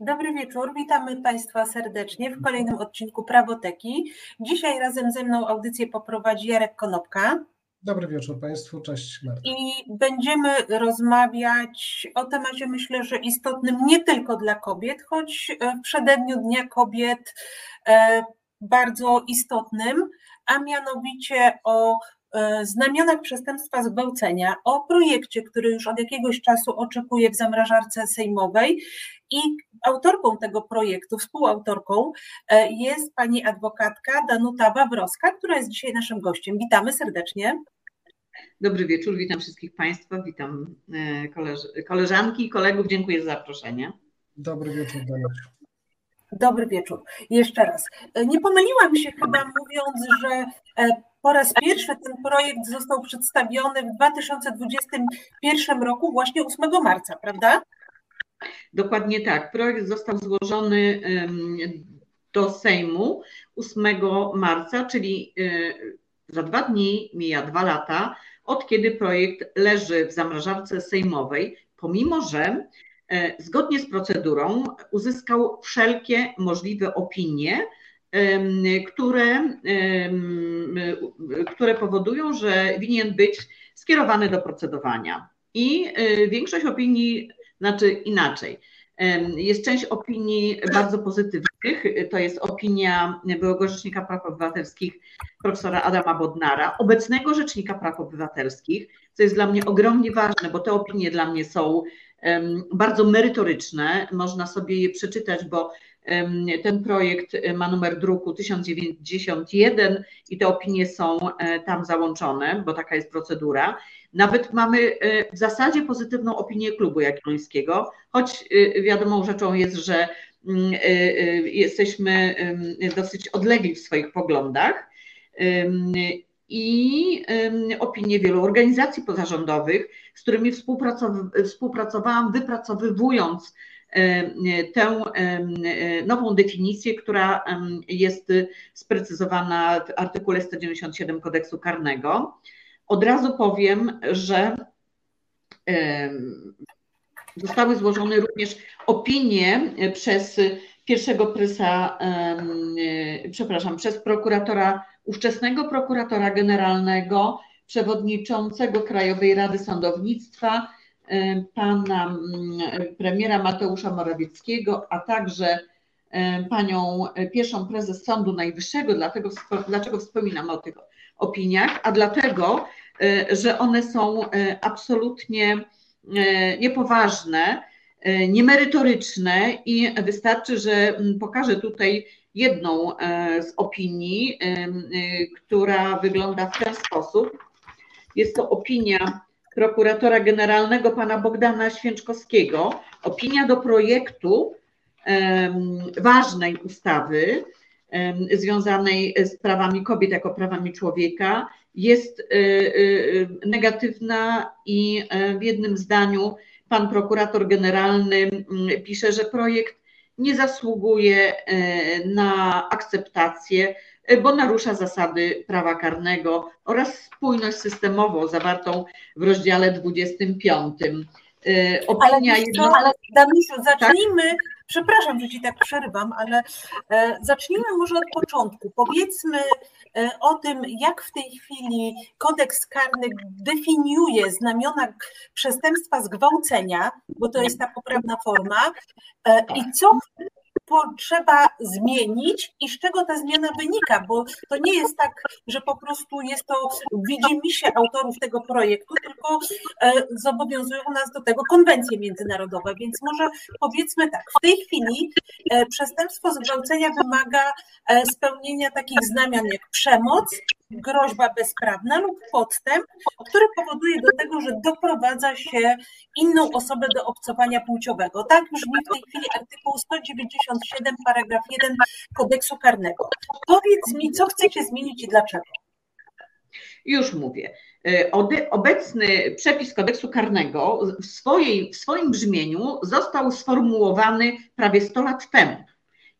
Dobry wieczór, witamy Państwa serdecznie w kolejnym odcinku Prawoteki. Dzisiaj razem ze mną audycję poprowadzi Jarek Konopka. Dobry wieczór Państwu, cześć Marta. I będziemy rozmawiać o temacie, myślę, że istotnym nie tylko dla kobiet, choć w przededniu Dnia Kobiet e, bardzo istotnym, a mianowicie o e, znamionach przestępstwa zgwałcenia, o projekcie, który już od jakiegoś czasu oczekuje w zamrażarce sejmowej i autorką tego projektu, współautorką e, jest pani adwokatka Danuta Wawrowska, która jest dzisiaj naszym gościem. Witamy serdecznie. Dobry wieczór, witam wszystkich Państwa, witam e, koleż koleżanki i kolegów, dziękuję za zaproszenie. Dobry wieczór, Danuta. Dobry wieczór. Jeszcze raz. E, nie pomyliłam się chyba mówiąc, że po raz pierwszy ten projekt został przedstawiony w 2021 roku, właśnie 8 marca, prawda? Dokładnie tak. Projekt został złożony do Sejmu 8 marca, czyli e, za dwa dni mija dwa lata, od kiedy projekt leży w zamrażarce sejmowej, pomimo że e, zgodnie z procedurą uzyskał wszelkie możliwe opinie, które, które powodują, że winien być skierowany do procedowania. I e, większość opinii znaczy inaczej. Jest część opinii bardzo pozytywnych. To jest opinia byłego Rzecznika Praw Obywatelskich profesora Adama Bodnara, obecnego Rzecznika Praw Obywatelskich, co jest dla mnie ogromnie ważne, bo te opinie dla mnie są bardzo merytoryczne. Można sobie je przeczytać, bo ten projekt ma numer druku 1091 i te opinie są e, tam załączone, bo taka jest procedura. Nawet mamy e, w zasadzie pozytywną opinię klubu jagiellońskiego, choć e, wiadomą rzeczą jest, że mm, jesteśmy dosyć odlegli w swoich poglądach i opinie wielu organizacji pozarządowych, z którymi współpracowałam, wypracowywując tę nową definicję, która jest sprecyzowana w artykule 197 kodeksu karnego. Od razu powiem, że zostały złożone również opinie przez pierwszego prysa, przepraszam, przez prokuratora, ówczesnego prokuratora generalnego, przewodniczącego Krajowej Rady Sądownictwa, pana premiera Mateusza Morawieckiego, a także panią pierwszą prezes Sądu Najwyższego. Dlatego, dlaczego wspominam o tych opiniach? A dlatego, e, że one są e, absolutnie e, niepoważne, niemerytoryczne i wystarczy, że pokażę tutaj jedną z opinii, która wygląda w ten sposób. Jest to opinia prokuratora generalnego pana Bogdana Święczkowskiego. Opinia do projektu ważnej ustawy związanej z prawami kobiet jako prawami człowieka jest e, e, negatywna i e, w jednym zdaniu pan prokurator generalny pisze, że projekt nie zasługuje na akceptację, bo narusza zasady prawa karnego oraz spójność systemową zawartą w rozdziale 25. Opinia ale, jedno... ale Damisiu, zacznijmy tak? Przepraszam, że Ci tak przerwam, ale e, zacznijmy może od początku. Powiedzmy e, o tym, jak w tej chwili kodeks karny definiuje znamiona przestępstwa zgwałcenia, bo to jest ta poprawna forma, e, i co potrzeba zmienić i z czego ta zmiana wynika, bo to nie jest tak, że po prostu jest to widzimisię autorów tego projektu, tylko e, zobowiązują nas do tego konwencje międzynarodowe, więc może powiedzmy tak, w tej chwili e, przestępstwo zgwałcenia wymaga e, spełnienia takich znamion jak przemoc, groźba bezprawna lub podstęp, który powoduje do tego, że doprowadza się inną osobę do obcowania płciowego. Tak brzmi w tej chwili artykuł 197, paragraf 1 kodeksu karnego. Powiedz mi, co chcecie zmienić i dlaczego? Już mówię. E, obecny przepis kodeksu karnego w, swojej, w swoim brzmieniu został sformułowany prawie 100 lat temu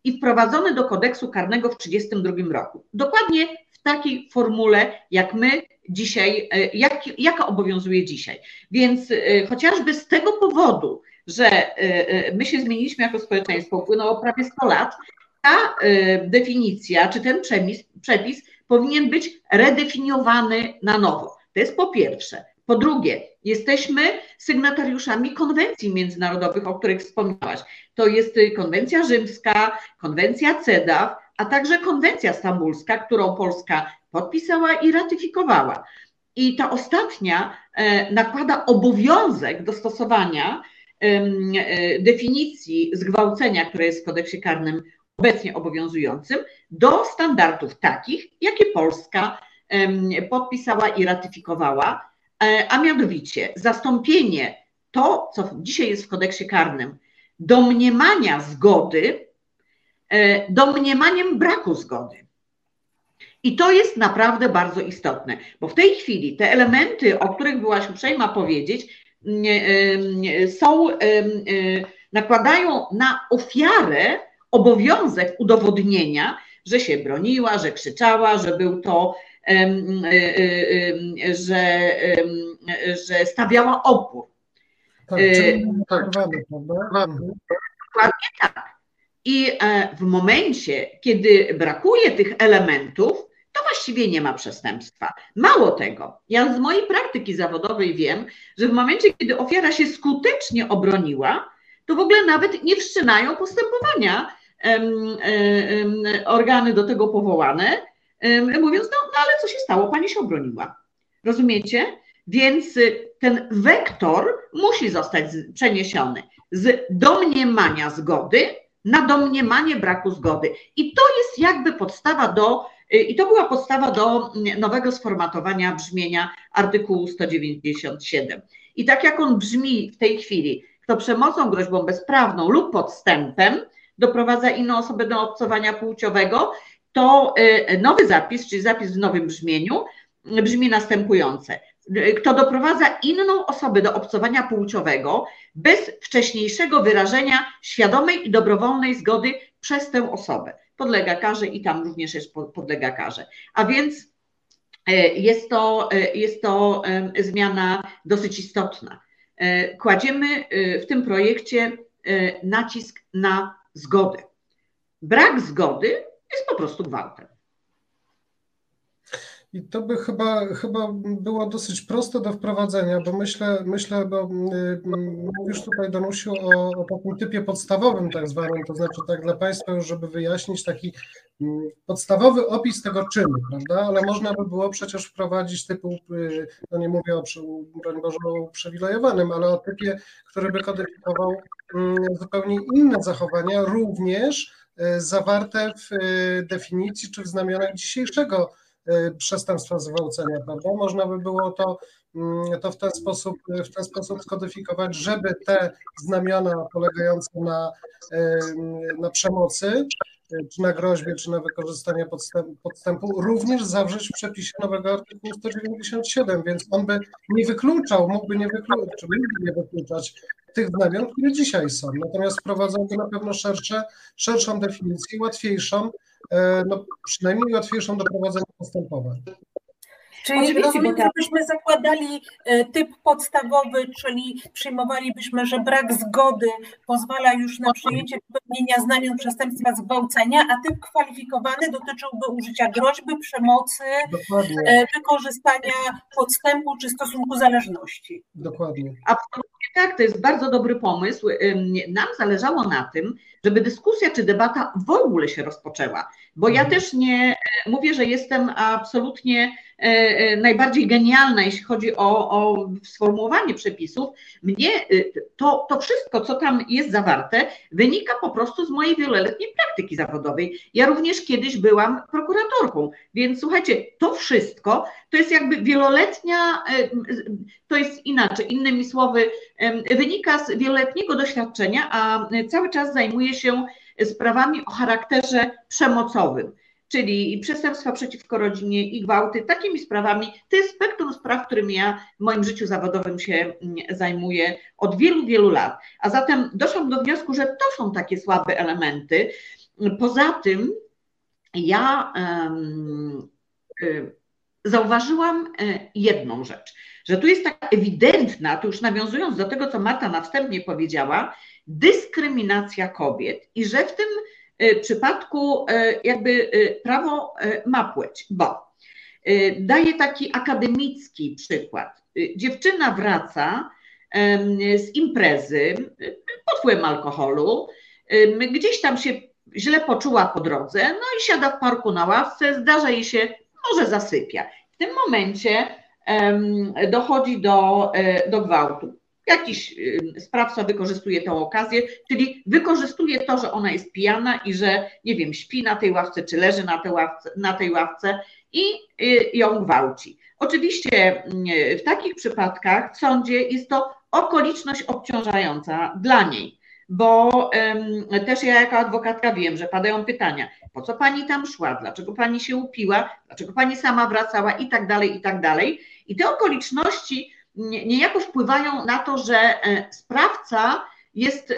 i wprowadzony do kodeksu karnego w 1932 roku. Dokładnie takiej formule, jak my dzisiaj, e, jak, jaka obowiązuje dzisiaj. Więc e, chociażby z tego powodu że my się zmieniliśmy jako społeczeństwo, upłynęło prawie 100 lat, ta definicja, czy ten przepis, przepis powinien być redefiniowany na nowo. To jest po pierwsze. Po drugie, jesteśmy sygnatariuszami konwencji międzynarodowych, o których wspomniałaś. To jest konwencja rzymska, konwencja CEDAW, a także konwencja stambulska, którą Polska podpisała i ratyfikowała. I ta ostatnia e, nakłada obowiązek dostosowania e, definicji zgwałcenia, które jest w kodeksie karnym obecnie obowiązującym, do standardów takich, jakie Polska podpisała i ratyfikowała, e, a mianowicie zastąpienie to, co dzisiaj jest w kodeksie karnym, domniemania zgody, domniemaniem braku zgody. I to jest naprawdę bardzo istotne, bo w tej chwili te elementy, o których byłaś uprzejma powiedzieć, są, nakładają na ofiarę obowiązek udowodnienia, że się broniła, że krzyczała, że był to, że, że stawiała opór. Tak, tak, Dokładnie tak. I e, w momencie, kiedy brakuje tych elementów, to właściwie nie ma przestępstwa. Mało tego, ja z mojej praktyki zawodowej wiem, że w momencie, kiedy ofiara się skutecznie obroniła, to w ogóle nawet nie wszczynają postępowania organy do tego powołane, mówiąc, no, no ale co się stało, pani się obroniła. Rozumiecie? Więc y, ten wektor musi zostać przeniesiony z domniemania zgody na domniemanie braku zgody. I to jest jakby podstawa do Y, I to była podstawa do mm, nowego sformatowania brzmienia artykułu 197. I tak jak on brzmi w tej chwili, kto przemocą, groźbą bezprawną lub podstępem doprowadza inną osobę do obcowania płciowego, to y, nowy zapis, czyli zapis w nowym brzmieniu, brzmi następujące. Kto doprowadza inną osobę do obcowania płciowego bez wcześniejszego wyrażenia świadomej i dobrowolnej zgody przez tę osobę podlega karze i tam również jest podlega karze. A więc e, jest to, e, jest to zmiana dosyć istotna. E, kładziemy w tym projekcie nacisk na zgodę. Brak zgody jest po prostu gwałtem. I to by chyba, chyba było dosyć proste do wprowadzenia, bo myślę, myślę bo y, mówisz tutaj, Danusiu, o, o takim typie podstawowym tak zwanym, to znaczy tak dla Państwa już, żeby wyjaśnić taki mm, podstawowy opis tego czynu, prawda, ale można by było przecież wprowadzić typu, y, no nie mówię o, broń Boże, o uprzywilejowanym, ale o typie, który by kodyfikował mm, zupełnie inne zachowania, również y, zawarte w definicji czy w znamionach dzisiejszego przestępstwa zgwałcenia, prawda? Można by było to, mm, to w, ten sposób, w ten sposób skodyfikować, żeby te znamiona polegające na, y, na przemocy, y, czy na groźbie, czy na wykorzystanie podstępu, podstępu, również zawrzeć w przepisie nowego artykułu 197, więc on by nie wykluczał, mógłby nie wykluczać, czy mógłby nie wykluczać tych znamion, które dzisiaj są. Natomiast wprowadzałby na pewno szersze, szerszą definicję, łatwiejszą, no, przynajmniej łatwiejszą do prowadzenia postępowań. Czyli rozumiem, gdybyśmy zakładali e, typ podstawowy, czyli przyjmowalibyśmy, że brak zgody pozwala już na przyjęcie popełnienia znamion przestępstwa zgwałcenia, a typ kwalifikowany dotyczyłby użycia groźby, przemocy, Dokładnie. E, wykorzystania podstępu czy stosunku zależności. Dokładnie. Absolutnie tak, to jest bardzo dobry pomysł. Nam zależało na tym, żeby dyskusja czy debata w ogóle się rozpoczęła, bo ja mhm. też nie mówię, że jestem absolutnie E, e, najbardziej genialna, jeśli chodzi o, o sformułowanie przepisów. Mnie e, to, to wszystko, co tam jest zawarte, wynika po prostu z mojej wieloletniej praktyki zawodowej. Ja również kiedyś byłam prokuratorką, więc słuchajcie, to wszystko to jest jakby wieloletnia, to jest inaczej, innymi słowy, wynika z wieloletniego doświadczenia, a cały czas zajmuję się sprawami o charakterze przemocowym czyli przestępstwa przeciwko rodzinie i gwałty, takimi sprawami. To jest spektrum spraw, którym ja w moim życiu zawodowym się mm, zajmuję od wielu, wielu lat. A zatem doszłam do wniosku, że to są takie słabe elementy. Poza tym ja um, zauważyłam jedną rzecz, że tu jest taka ewidentna, tu już nawiązując do tego, co Marta na wstępie powiedziała, dyskryminacja kobiet i że w tym przypadku jakby prawo ma płeć, bo daję taki akademicki przykład. Dziewczyna wraca z imprezy pod wpływem alkoholu, gdzieś tam się źle poczuła po drodze, no i siada w parku na ławce, zdarza jej się, może zasypia. W tym momencie dochodzi do, e, do gwałtu. Jakiś sprawca wykorzystuje tę okazję, czyli wykorzystuje to, że ona jest pijana i że, nie wiem, śpi na tej ławce, czy leży na tej ławce, na tej ławce i y, ją gwałci. Oczywiście w takich przypadkach w sądzie jest to okoliczność obciążająca dla niej, bo um, też ja jako adwokatka wiem, że padają pytania, po co pani tam szła, dlaczego pani się upiła, dlaczego pani sama wracała i tak dalej, i tak dalej. I te okoliczności niejako wpływają na to, że e, sprawca jest e,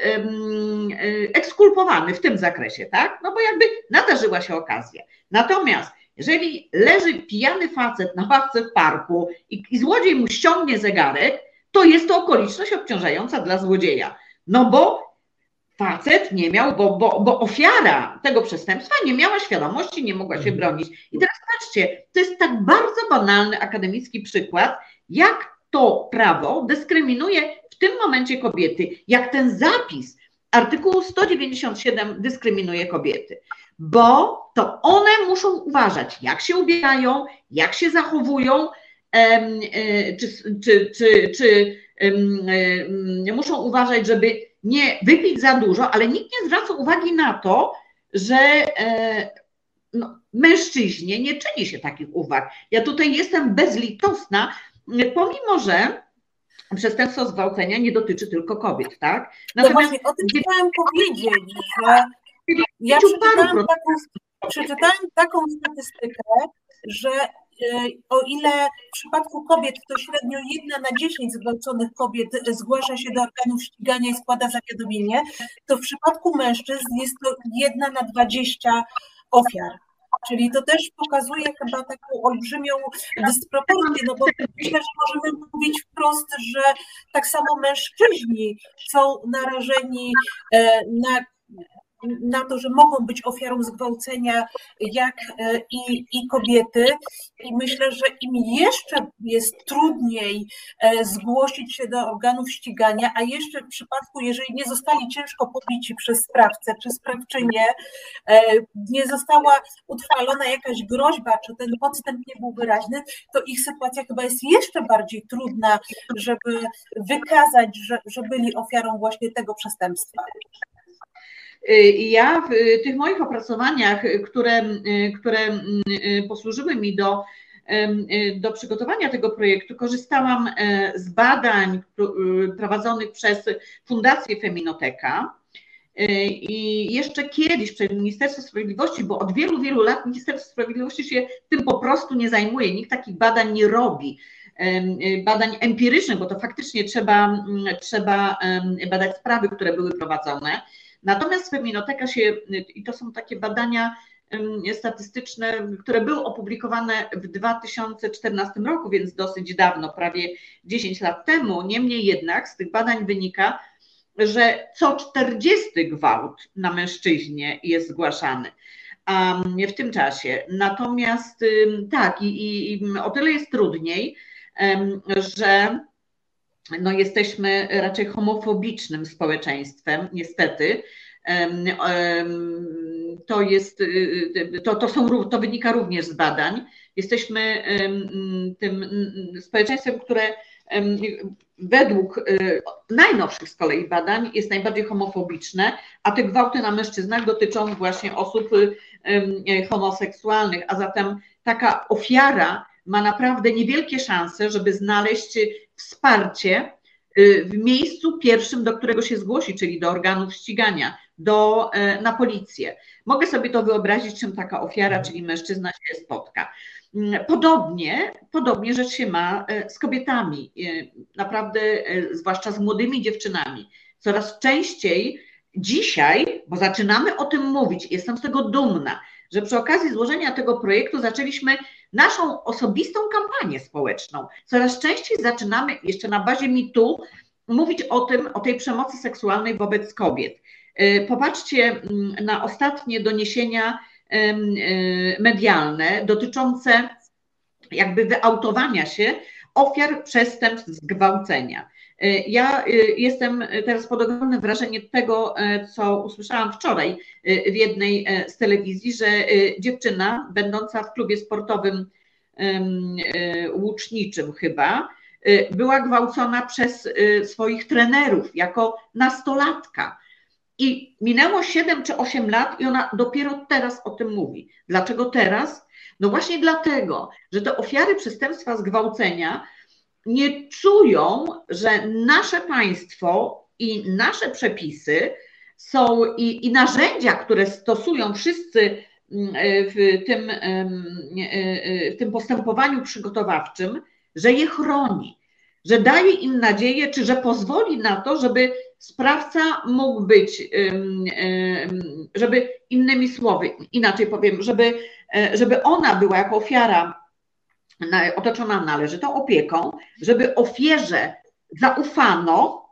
ekskulpowany w tym zakresie, tak? No bo jakby nadarzyła się okazja. Natomiast jeżeli leży pijany facet na ławce w parku i, i złodziej mu ściągnie zegarek, to jest to okoliczność obciążająca dla złodzieja. No bo facet nie miał, bo, bo, bo ofiara tego przestępstwa nie miała świadomości, nie mogła się mhm. bronić. I teraz patrzcie, to jest tak bardzo banalny akademicki przykład, jak to prawo dyskryminuje w tym momencie kobiety, jak ten zapis artykułu 197 dyskryminuje kobiety, bo to one muszą uważać, jak się ubierają, jak się zachowują, e, czy, czy, czy, czy muszą uważać, żeby nie wypić za dużo, ale nikt nie zwraca uwagi na to, że e, no, mężczyźnie nie czyni się takich uwag. Ja tutaj jestem bezlitosna, pomimo że przestępstwo zgwałcenia nie dotyczy tylko kobiet, tak? No Natomiast no właśnie, o tym chciałam powiedzieć, że ja przeczytałam taką, przeczytałam taką statystykę, że o ile w przypadku kobiet to średnio jedna na 10 zgwałconych kobiet zgłasza się do organów ścigania i składa zawiadomienie, to w przypadku mężczyzn jest to jedna na 20 ofiar. Czyli to też pokazuje chyba taką olbrzymią dysproporcję, no bo myślę, że możemy mówić wprost, że tak samo mężczyźni są narażeni e, na na to, że mogą być ofiarą zgwałcenia, jak e, i, i kobiety. I myślę, że im jeszcze jest trudniej e, zgłosić się do organów ścigania, a jeszcze w przypadku, jeżeli nie zostali ciężko pobici przez sprawcę czy sprawczynię, e, nie została utrwalona jakaś groźba, czy ten podstęp nie był wyraźny, to ich sytuacja chyba jest jeszcze bardziej trudna, żeby wykazać, że, że byli ofiarą właśnie tego przestępstwa. Ja w tych moich opracowaniach, które, które posłużyły mi do, do przygotowania tego projektu, korzystałam e, z badań prowadzonych przez Fundację Feminoteka. I jeszcze kiedyś przez Ministerstwo Sprawiedliwości, bo od wielu, wielu lat Ministerstwo Sprawiedliwości się tym po prostu nie zajmuje, nikt takich badań nie robi badań empirycznych, bo to faktycznie trzeba, trzeba badać sprawy, które były prowadzone. Natomiast feminoteka się, i to są takie badania statystyczne, które były opublikowane w 2014 roku, więc dosyć dawno, prawie 10 lat temu. Niemniej jednak z tych badań wynika, że co 40 gwałt na mężczyźnie jest zgłaszany w tym czasie. Natomiast tak, i, i o tyle jest trudniej, że no jesteśmy raczej homofobicznym społeczeństwem, niestety. To, jest, y, to, to, są, to wynika również z badań. Jesteśmy tym społeczeństwem, które według y, najnowszych z kolei badań jest najbardziej homofobiczne, a te gwałty na mężczyznach dotyczą właśnie osób homoseksualnych, a zatem taka ofiara ma naprawdę niewielkie szanse, żeby znaleźć wsparcie y, w miejscu pierwszym, do którego się zgłosi, czyli do organów ścigania, do, e, na policję. Mogę sobie to wyobrazić, czym taka ofiara, czyli mężczyzna się spotka. Mm, podobnie, podobnie rzecz się ma e, z kobietami, e, naprawdę, zwłaszcza z młodymi dziewczynami. Coraz częściej dzisiaj, bo zaczynamy o tym mówić, jestem z tego dumna, że przy okazji złożenia tego projektu zaczęliśmy naszą osobistą kampanię społeczną. Coraz częściej zaczynamy jeszcze na bazie mitu mówić o tym, o tej przemocy seksualnej wobec kobiet. E, popatrzcie mm, na ostatnie doniesienia e, medialne dotyczące jakby wyautowania się ofiar przestępstw zgwałcenia. E, ja jestem teraz pod ogromnym wrażeniem tego, co usłyszałam wczoraj w jednej z telewizji, że dziewczyna będąca w klubie sportowym łuczniczym chyba, była gwałcona przez swoich trenerów jako nastolatka. I minęło 7 czy 8 lat i ona dopiero teraz o tym mówi. Dlaczego teraz? No właśnie dlatego, że te ofiary przestępstwa zgwałcenia nie czują, że nasze państwo i nasze przepisy są i, i narzędzia, które stosują wszyscy mm, w tym, w tym postępowaniu przygotowawczym, że je chroni, że daje im nadzieję, czy że pozwoli na to, żeby sprawca mógł być, żeby innymi słowy, inaczej powiem, żeby, e, żeby ona była jako ofiara otoczona należytą opieką, żeby ofierze zaufano,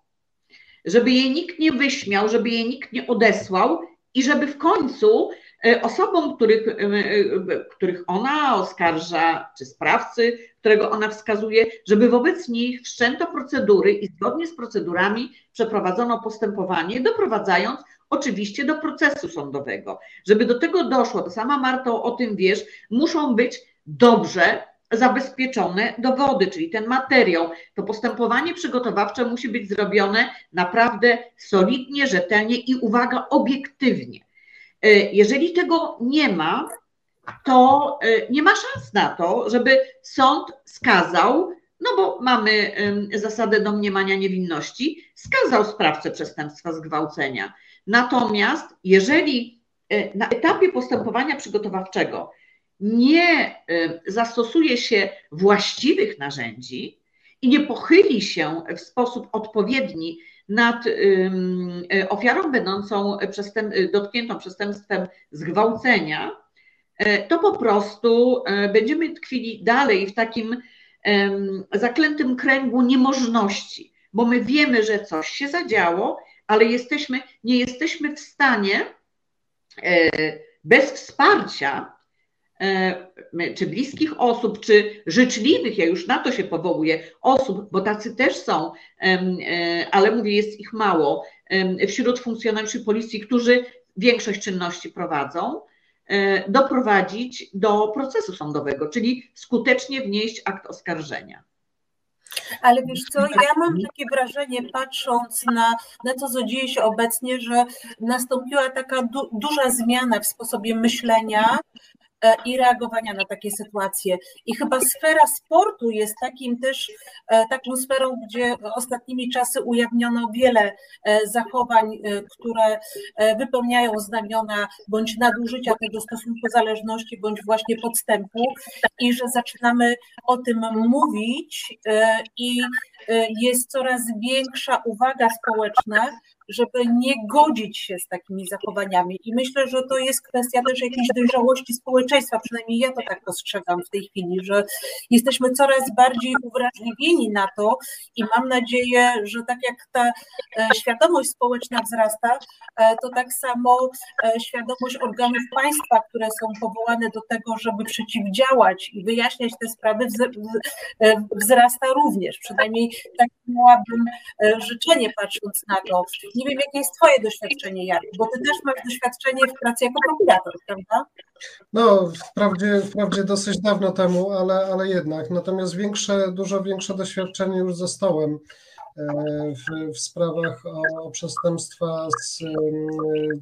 żeby jej nikt nie wyśmiał, żeby jej nikt nie odesłał i żeby w końcu e, osobom, których, e, których ona oskarża, czy sprawcy, którego ona wskazuje, żeby wobec nich wszczęto procedury i zgodnie z procedurami przeprowadzono postępowanie, doprowadzając oczywiście do procesu sądowego. Żeby do tego doszło, to sama Marto o tym wiesz, muszą być dobrze zabezpieczone dowody, czyli ten materiał, to postępowanie przygotowawcze musi być zrobione naprawdę solidnie, rzetelnie i uwaga, obiektywnie. E, jeżeli tego nie ma, to e, nie ma szans na to, żeby sąd skazał, no bo mamy zasadę domniemania niewinności, skazał sprawcę przestępstwa zgwałcenia. Natomiast jeżeli e, na etapie postępowania przygotowawczego nie zastosuje się właściwych narzędzi i nie pochyli się w sposób odpowiedni nad e, ofiarą będącą przestęp, dotkniętą przestępstwem zgwałcenia, to po prostu będziemy tkwili dalej w takim zaklętym kręgu niemożności, bo my wiemy, że coś się zadziało, ale jesteśmy, nie jesteśmy w stanie e, bez wsparcia czy bliskich osób, czy życzliwych, ja już na to się powołuję, osób, bo tacy też są, ale mówię, jest ich mało, wśród funkcjonariuszy policji, którzy większość czynności prowadzą, E, doprowadzić do procesu sądowego, czyli skutecznie wnieść akt oskarżenia. Ale wiesz co, ja mam takie wrażenie, patrząc na, na to, co dzieje się obecnie, że nastąpiła taka du duża zmiana w sposobie myślenia E, i reagowania na takie sytuacje. I chyba sfera sportu jest takim też e, taką sferą, gdzie ostatnimi czasy ujawniono wiele e, zachowań, które wypełniają znamiona bądź nadużycia tego stosunku zależności, bądź właśnie podstępu i że zaczynamy o tym mówić i jest coraz większa uwaga społeczna, żeby nie godzić się z takimi zachowaniami. I myślę, że to jest kwestia też jakiejś dojrzałości społeczeństwa, przynajmniej ja to tak postrzegam w tej chwili, że jesteśmy coraz bardziej uwrażliwieni na to i mam nadzieję, że tak jak ta e, świadomość społeczna wzrasta, e, to tak samo e, świadomość organów państwa, które są powołane do tego, żeby przeciwdziałać i wyjaśniać te sprawy, wzrasta również. Przynajmniej tak miałabym życzenie patrząc na to. Nie wiem, jakie jest Twoje doświadczenie, Jarek, bo Ty też masz doświadczenie w pracy jako prokurator, prawda? No, wprawdzie, wprawdzie dosyć dawno temu, ale, ale jednak. Natomiast większe, dużo większe doświadczenie już zostałem w, w sprawach o przestępstwa z,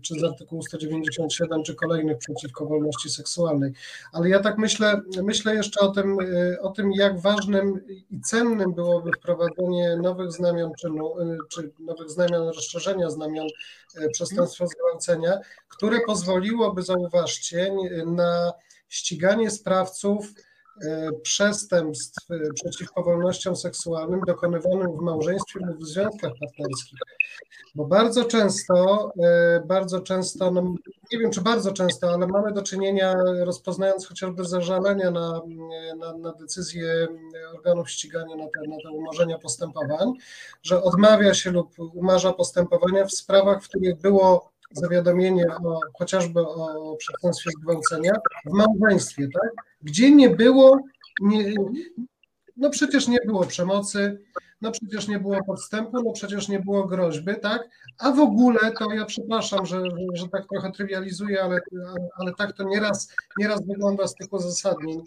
czy z artykułu 197, czy kolejnych przeciwko wolności seksualnej. Ale ja tak myślę, myślę jeszcze o tym, o tym, jak ważnym i cennym byłoby wprowadzenie nowych znamion czynu, czy nowych znamion rozszerzenia znamion e, przestępstwa zgwałcenia, które pozwoliłoby, zauważcie, na ściganie sprawców przestępstw przeciwko wolnościom seksualnym dokonywanym w małżeństwie lub w związkach partnerskich. Bo bardzo często, bardzo często, no nie wiem czy bardzo często, ale mamy do czynienia, rozpoznając chociażby zażalenia na, na, na decyzje organów ścigania, na te, na te umorzenia postępowań, że odmawia się lub umarza postępowania w sprawach, w których było zawiadomienie o, chociażby o przestępstwie zgwałcenia w małżeństwie, tak? gdzie nie było, nie, no przecież nie było przemocy, no przecież nie było podstępu, no przecież nie było groźby, tak? A w ogóle to ja przepraszam, że, że tak trochę trywializuję, ale, ale tak to nieraz, nieraz wygląda z tych uzasadnień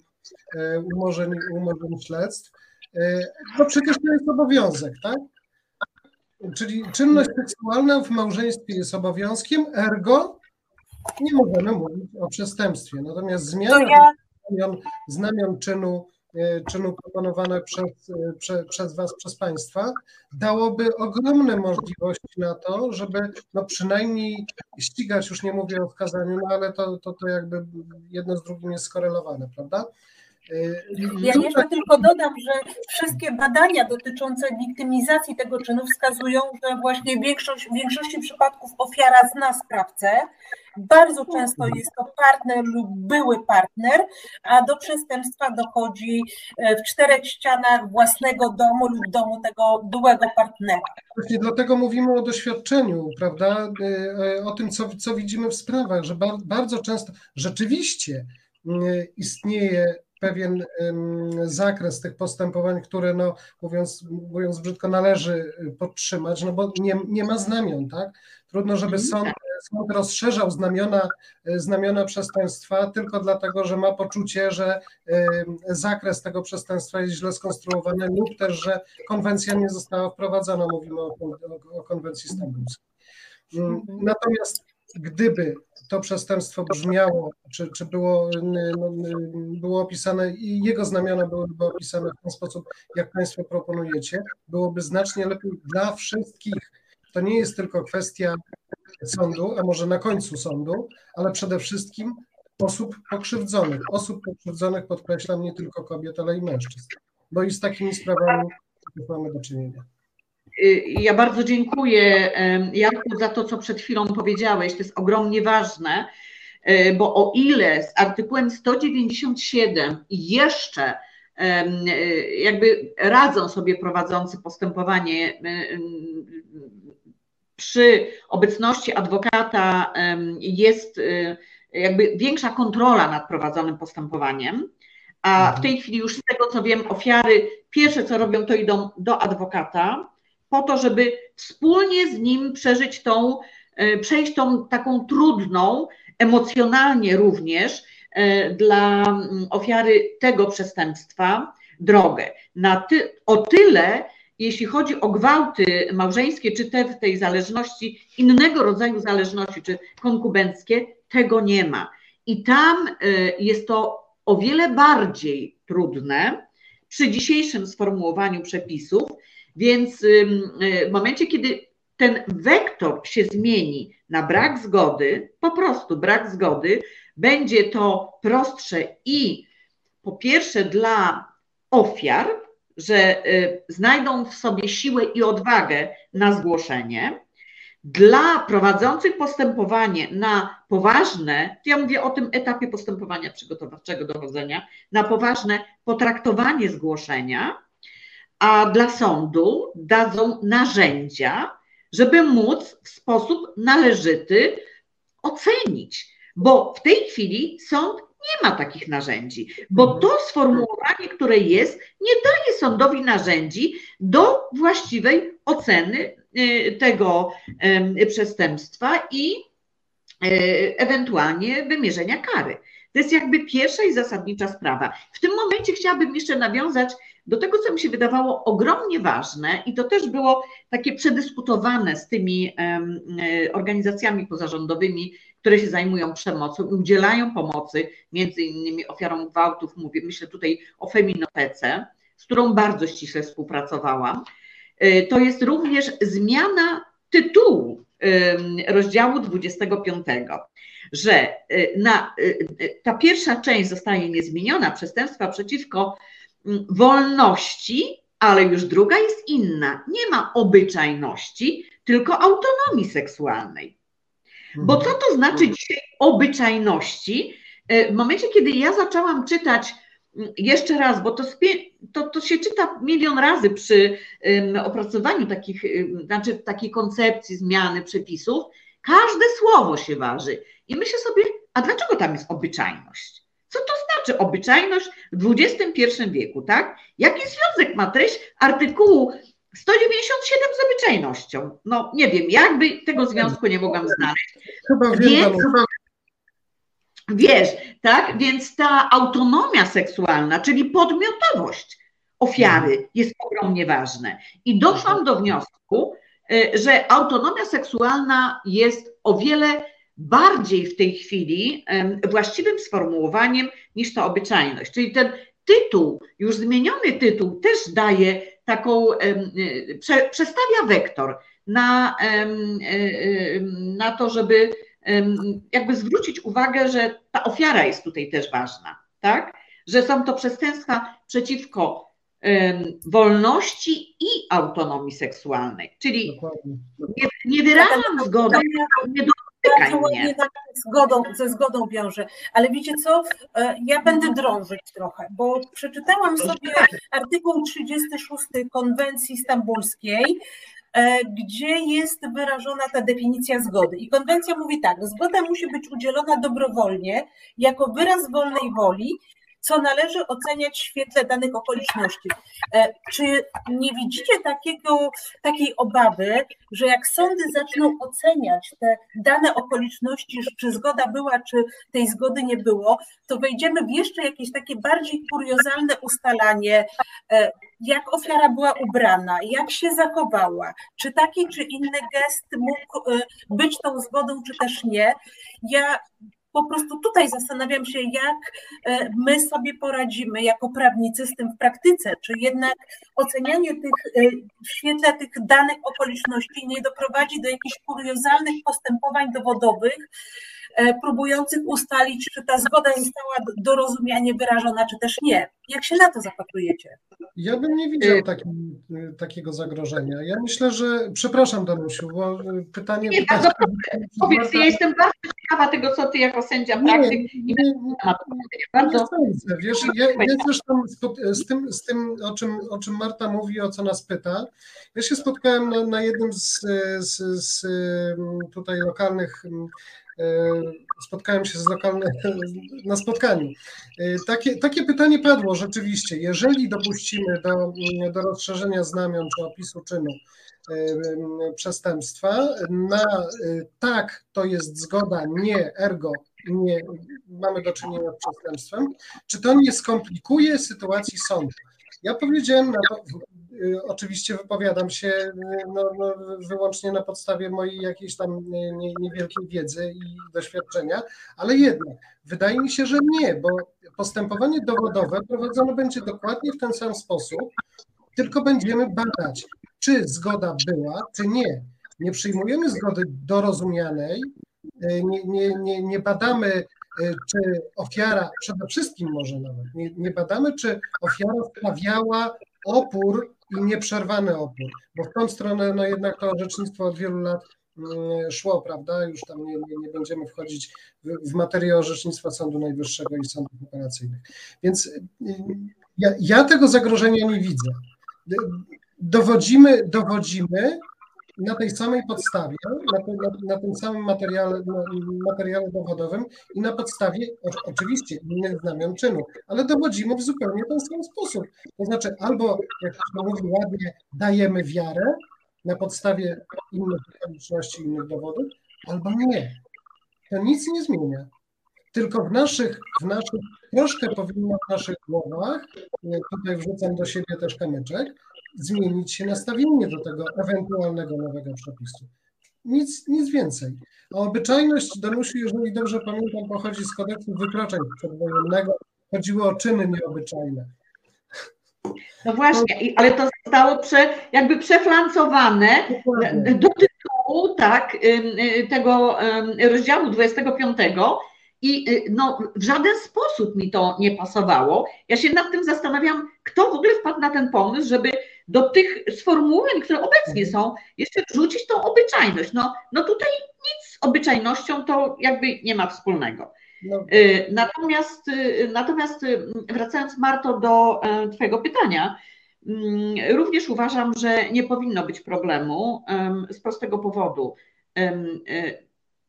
e, umorzeń, umorzeń śledztw. E, no przecież to jest obowiązek, tak? Czyli czynność seksualna w małżeństwie jest obowiązkiem, ergo nie możemy mówić o przestępstwie. Natomiast zmiana ja... znamion, znamion czynu, e, czynu proponowane przez, e, prze, przez Was, przez Państwa, dałoby ogromne możliwości na to, żeby no przynajmniej ścigać, już nie mówię o wskazaniu, no ale to, to, to jakby jedno z drugim jest skorelowane, prawda? Ja jeszcze tylko dodam, że wszystkie badania dotyczące wiktymizacji tego czynu wskazują, że właśnie większość, w większości przypadków ofiara zna sprawcę. Bardzo często jest to partner lub były partner, a do przestępstwa dochodzi e, w czterech ścianach własnego domu lub domu tego byłego partnera. Właśnie dlatego mówimy o doświadczeniu, prawda? E, o tym, co, co widzimy w sprawach, że bardzo często rzeczywiście istnieje pewien zakres tych postępowań, które, no, mówiąc, mówiąc brzydko, należy podtrzymać, no bo nie, nie ma znamion, tak? Trudno, żeby mhm. sąd, sąd rozszerzał znamiona, znamiona przestępstwa tylko dlatego, że ma poczucie, że zakres tego przestępstwa jest źle skonstruowany lub też, że konwencja nie została wprowadzona. Mówimy o, o, o konwencji stambulskiej. Mm, mhm. Natomiast gdyby to przestępstwo brzmiało, czy, czy było, no, było opisane i jego znamiona byłyby opisane w ten sposób, jak Państwo proponujecie, byłoby znacznie lepiej dla wszystkich. To nie jest tylko kwestia sądu, a może na końcu sądu, ale przede wszystkim osób pokrzywdzonych. Osób pokrzywdzonych podkreślam nie tylko kobiet, ale i mężczyzn, bo i z takimi sprawami mamy do czynienia. Y, ja bardzo dziękuję Jarku za to, co przed chwilą powiedziałeś. To jest ogromnie ważne, y, bo o ile z artykułem 197 jeszcze y, jakby radzą sobie prowadzący postępowanie przy obecności adwokata jest jakby większa kontrola nad prowadzonym postępowaniem, a w tej chwili już z tego co wiem, ofiary pierwsze co robią, to idą do adwokata, po to, żeby wspólnie z nim przeżyć tą, e, przejść tą taką trudną, emocjonalnie również e, dla mm, ofiary tego przestępstwa drogę. Ty, o tyle, jeśli chodzi o gwałty małżeńskie, czy te w tej zależności, innego rodzaju zależności, czy konkubenckie, tego nie ma. I tam e, jest to o wiele bardziej trudne przy dzisiejszym sformułowaniu przepisów, więc y, w momencie, kiedy ten wektor się zmieni na brak zgody, po prostu brak zgody, będzie to prostsze i po pierwsze dla ofiar, że y, znajdą w sobie siłę i odwagę na zgłoszenie. Dla prowadzących postępowanie na poważne, ja mówię o tym etapie postępowania przygotowawczego dochodzenia, na poważne potraktowanie zgłoszenia, a dla sądu dadzą narzędzia, żeby móc w sposób należyty ocenić. Bo w tej chwili sąd nie ma takich narzędzi, bo mhm. to sformułowanie, które jest, nie daje sądowi narzędzi do właściwej oceny y, tego przestępstwa i y, ewentualnie wymierzenia kary. To jest jakby pierwsza i zasadnicza sprawa. W tym momencie chciałabym jeszcze nawiązać do tego, co mi się wydawało ogromnie ważne, i to też było takie przedyskutowane z tymi e, organizacjami pozarządowymi, które się zajmują przemocą i udzielają pomocy, między innymi ofiarom gwałtów, mówię, myślę tutaj o Feminotece, z którą bardzo ściśle współpracowałam. E, to jest również zmiana tytułu rozdziału 25, że na, ta pierwsza część zostaje niezmieniona, przestępstwa przeciwko wolności, ale już druga jest inna. Nie ma obyczajności, tylko autonomii seksualnej. Bo co to znaczy mhm. dzisiaj obyczajności? W momencie, kiedy ja zaczęłam czytać jeszcze raz, bo to, to, to się czyta milion razy przy opracowaniu takich, znaczy takiej koncepcji zmiany przepisów, każde słowo się waży. I myślę sobie, a dlaczego tam jest obyczajność? Co to znaczy obyczajność w XXI wieku, tak? Jaki związek ma treść artykułu 197 z obyczajnością? No nie wiem, jakby tego związku nie mogłam znaleźć. Chyba wiem, Wiesz, tak? Więc ta autonomia seksualna, czyli podmiotowość ofiary jest ogromnie ważna. I doszłam do wniosku, y, że autonomia seksualna jest o wiele bardziej w tej chwili właściwym sformułowaniem niż ta obyczajność. Czyli ten tytuł, już zmieniony tytuł, też daje taką, y, przestawia wektor na, y, na to, żeby jakby zwrócić uwagę, że ta ofiara jest tutaj też ważna, tak? Że są to przestępstwa przeciwko wolności i autonomii seksualnej. Czyli nie, nie wyrażam zgody, nie dotykaj mnie. Zgodą, ze zgodą wiąże. Ale wiecie co, e, ja będę drążyć trochę, bo przeczytałam sobie artykuł 36 konwencji stambulskiej, E, gdzie jest wyrażona ta definicja zgody. I konwencja mówi tak, zgoda musi być udzielona dobrowolnie, jako wyraz wolnej woli, co należy oceniać w świetle danych okoliczności. E, czy nie widzicie takiego, takiej obawy, że jak sądy zaczną oceniać te dane okoliczności, czy zgoda była, czy tej zgody nie było, to wejdziemy w jeszcze jakieś takie bardziej kuriozalne ustalanie, e, jak ofiara była ubrana, jak się zachowała, czy taki czy inny gest mógł e, być tą zgodą, czy też nie. Ja po prostu tutaj zastanawiam się, jak e, my sobie poradzimy jako prawnicy z tym w praktyce, czy jednak ocenianie tych e, w świetle tych danych okoliczności nie doprowadzi do jakichś kuriozalnych postępowań dowodowych, E, próbujących ustalić, czy ta zgoda została dorozumianie wyrażona, czy też nie. Jak się na to zapatrujecie? Ja bym nie widział taki, takiego zagrożenia. Ja myślę, że, przepraszam Danusiu, bo pytanie... Nie, bardzo, powiedz, ja jestem bardzo ciekawa tego, co ty jako sędzia praktyk nie, nie, bardzo... Wiesz, ja, ja zresztą z, tym, z tym o, czym, o czym Marta mówi, o co nas pyta, ja się spotkałem na, na jednym z, z, z tutaj lokalnych E, spotkałem się z lokalnym, na spotkaniu. E, takie, takie pytanie padło rzeczywiście. Jeżeli dopuścimy do, do rozszerzenia znamion czy opisu czynu przestępstwa. Na tak, to jest zgoda, nie, ergo nie mamy do czynienia z przestępstwem, czy to nie skomplikuje sytuacji sądu? Ja powiedziałem Y, oczywiście wypowiadam się no, no, wyłącznie na podstawie mojej jakiejś tam nie, niewielkiej wiedzy i doświadczenia, ale jednak wydaje mi się, że nie, bo postępowanie dowodowe prowadzone będzie dokładnie w ten sam sposób, tylko będziemy badać, czy zgoda była, czy nie. Nie przyjmujemy zgody dorozumianej, y, nie, nie, nie, nie badamy, czy ofiara, przede wszystkim może nawet, nie, nie badamy, czy ofiara sprawiała opór i nieprzerwany opór, bo w tą stronę no jednak to orzecznictwo od wielu lat mm, szło, prawda? Już tam nie, nie, nie będziemy wchodzić w, w materię orzecznictwa Sądu Najwyższego i sądów operacyjnych. Więc y, ja, ja tego zagrożenia nie widzę. Dowodzimy, dowodzimy na tej samej podstawie, na, tym, na, na tym samym materiale, materiale dowodowym i na podstawie oczywiście innych znamion czynu, ale dowodzimy w zupełnie ten sam sposób. To znaczy albo, jak to mówi ładnie, dajemy wiarę na podstawie innych okoliczności, innych dowodów, albo nie. To nic nie zmienia. Tylko w naszych, w naszych, troszkę powinno w naszych głowach, tutaj wrzucam do siebie też kamyczek, zmienić się nastawienie do tego ewentualnego nowego przepisu. Nic, nic więcej. A obyczajność, Danusiu, jeżeli dobrze pamiętam, pochodzi z kodeksu wykroczeń przedwojennego. Chodziło o czyny nieobyczajne. No właśnie, ale to zostało prze, jakby przeflancowane do tytułu tytułu, tak, tego rozdziału 25 i no, w żaden sposób mi to nie pasowało. Ja się nad tym zastanawiam, kto w ogóle wpadł na ten pomysł, żeby do tych sformułowań, które obecnie są, jeszcze wrzucić tą obyczajność. No, no tutaj nic z obyczajnością to jakby nie ma wspólnego. No. Y, natomiast, y, natomiast y, wracając Marto do e, Twojego pytania, mm, również uważam, że nie powinno być problemu z prostego powodu.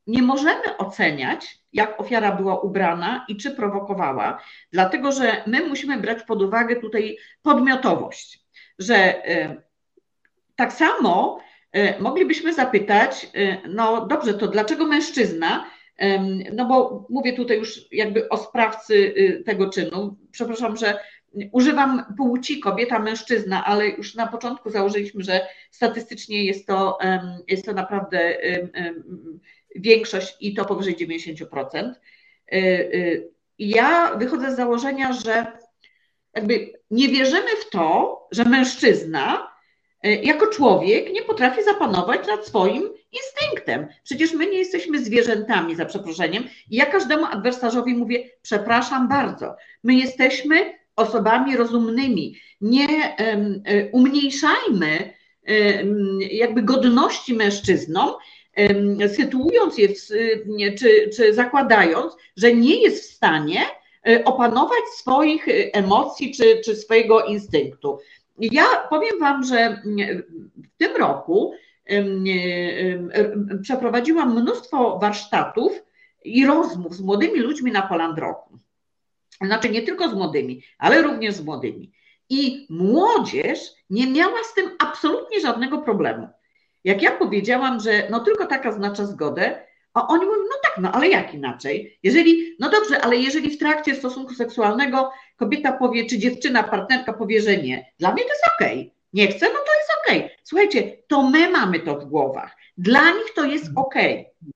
Nie możemy oceniać, jak ofiara była ubrana i czy prowokowała, dlatego że my musimy brać pod uwagę tutaj podmiotowość, że tak samo moglibyśmy zapytać, no dobrze, to dlaczego mężczyzna no bo mówię tutaj już jakby o sprawcy y, tego czynu. Przepraszam, że używam płci kobieta, mężczyzna, ale już na początku założyliśmy, że statystycznie jest to, jest to naprawdę większość i to powyżej 90%. Y, y, ja wychodzę z założenia, że jakby nie wierzymy w to, że mężczyzna jako człowiek nie potrafi zapanować nad swoim instynktem. Przecież my nie jesteśmy zwierzętami, za przeproszeniem. I ja każdemu adwersarzowi mówię, przepraszam bardzo, my jesteśmy osobami rozumnymi. Nie um, umniejszajmy um, jakby godności mężczyznom, sytuując je, w, czy, czy zakładając, że nie jest w stanie e, opanować swoich emocji czy, czy swojego instynktu. Ja powiem Wam, że w tym roku przeprowadziłam mnóstwo warsztatów i rozmów z młodymi ludźmi na Polandroku. Znaczy nie tylko z młodymi, ale również z młodymi. I młodzież nie miała z tym absolutnie żadnego problemu. Jak ja powiedziałam, że no tylko taka oznacza zgodę, a oni mówią, no tak, no ale jak inaczej? Jeżeli, no dobrze, ale jeżeli w trakcie stosunku seksualnego kobieta powie, czy dziewczyna, partnerka powie, że nie, dla mnie to jest okej. Okay. Nie chcę, no to jest okej. Okay. Słuchajcie, to my mamy to w głowach. Dla nich to jest okej. Okay.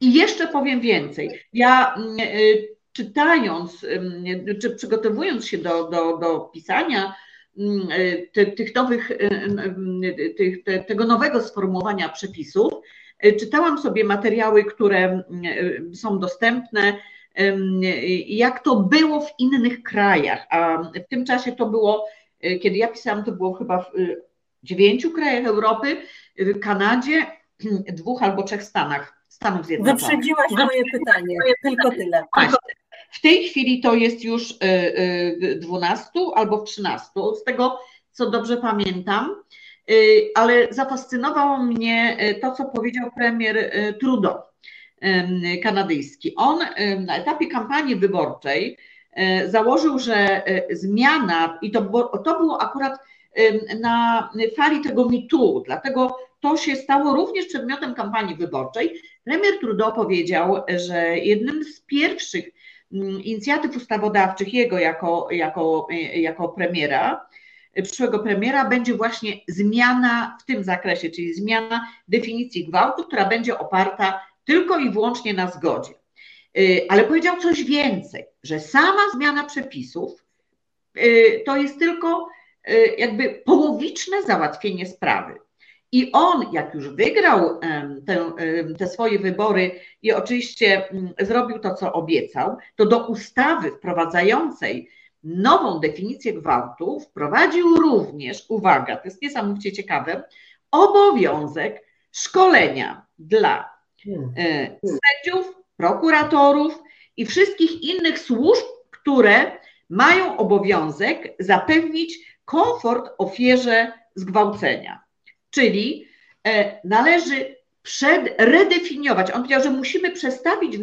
I jeszcze powiem więcej. Ja mm, y, czytając, y, czy przygotowując się do, do, do pisania mm, te, tych nowych, tych, te, tego nowego sformułowania przepisów, czytałam sobie materiały, które są dostępne, jak to było w innych krajach, a w tym czasie to było Y, kiedy ja pisałam, to było chyba w dziewięciu krajach Europy, w Kanadzie, dwóch albo trzech Stanach, Stanów Zjednoczonych. Wyprzedziłaś moje pytanie, tylko tyle. Tak. W tej chwili to jest już w 12 albo w 13, z tego co dobrze pamiętam, ale zafascynowało mnie to, co powiedział premier Trudeau kanadyjski. On na etapie kampanii wyborczej założył, że zmiana, i to było, to było akurat na fali tego mitu, dlatego to się stało również przedmiotem kampanii wyborczej. Premier Trudeau powiedział, że jednym z pierwszych mm, inicjatyw ustawodawczych jego jako, jako, jako premiera, przyszłego premiera, będzie właśnie zmiana w tym zakresie, czyli zmiana definicji gwałtu, która będzie oparta tylko i wyłącznie na zgodzie. Y, ale powiedział coś więcej, że sama zmiana przepisów y, to jest tylko y, jakby połowiczne załatwienie sprawy. I on, jak już wygrał te, te, swoje wybory i oczywiście mm, zrobił to, co obiecał, to do ustawy wprowadzającej nową definicję gwałtu wprowadził również, uwaga, to jest niesamowicie ciekawe, obowiązek szkolenia dla hmm. sędziów, prokuratorów i wszystkich innych służb, które mają obowiązek zapewnić komfort ofierze zgwałcenia. Czyli e, należy przedredefiniować. On powiedział, że musimy przestawić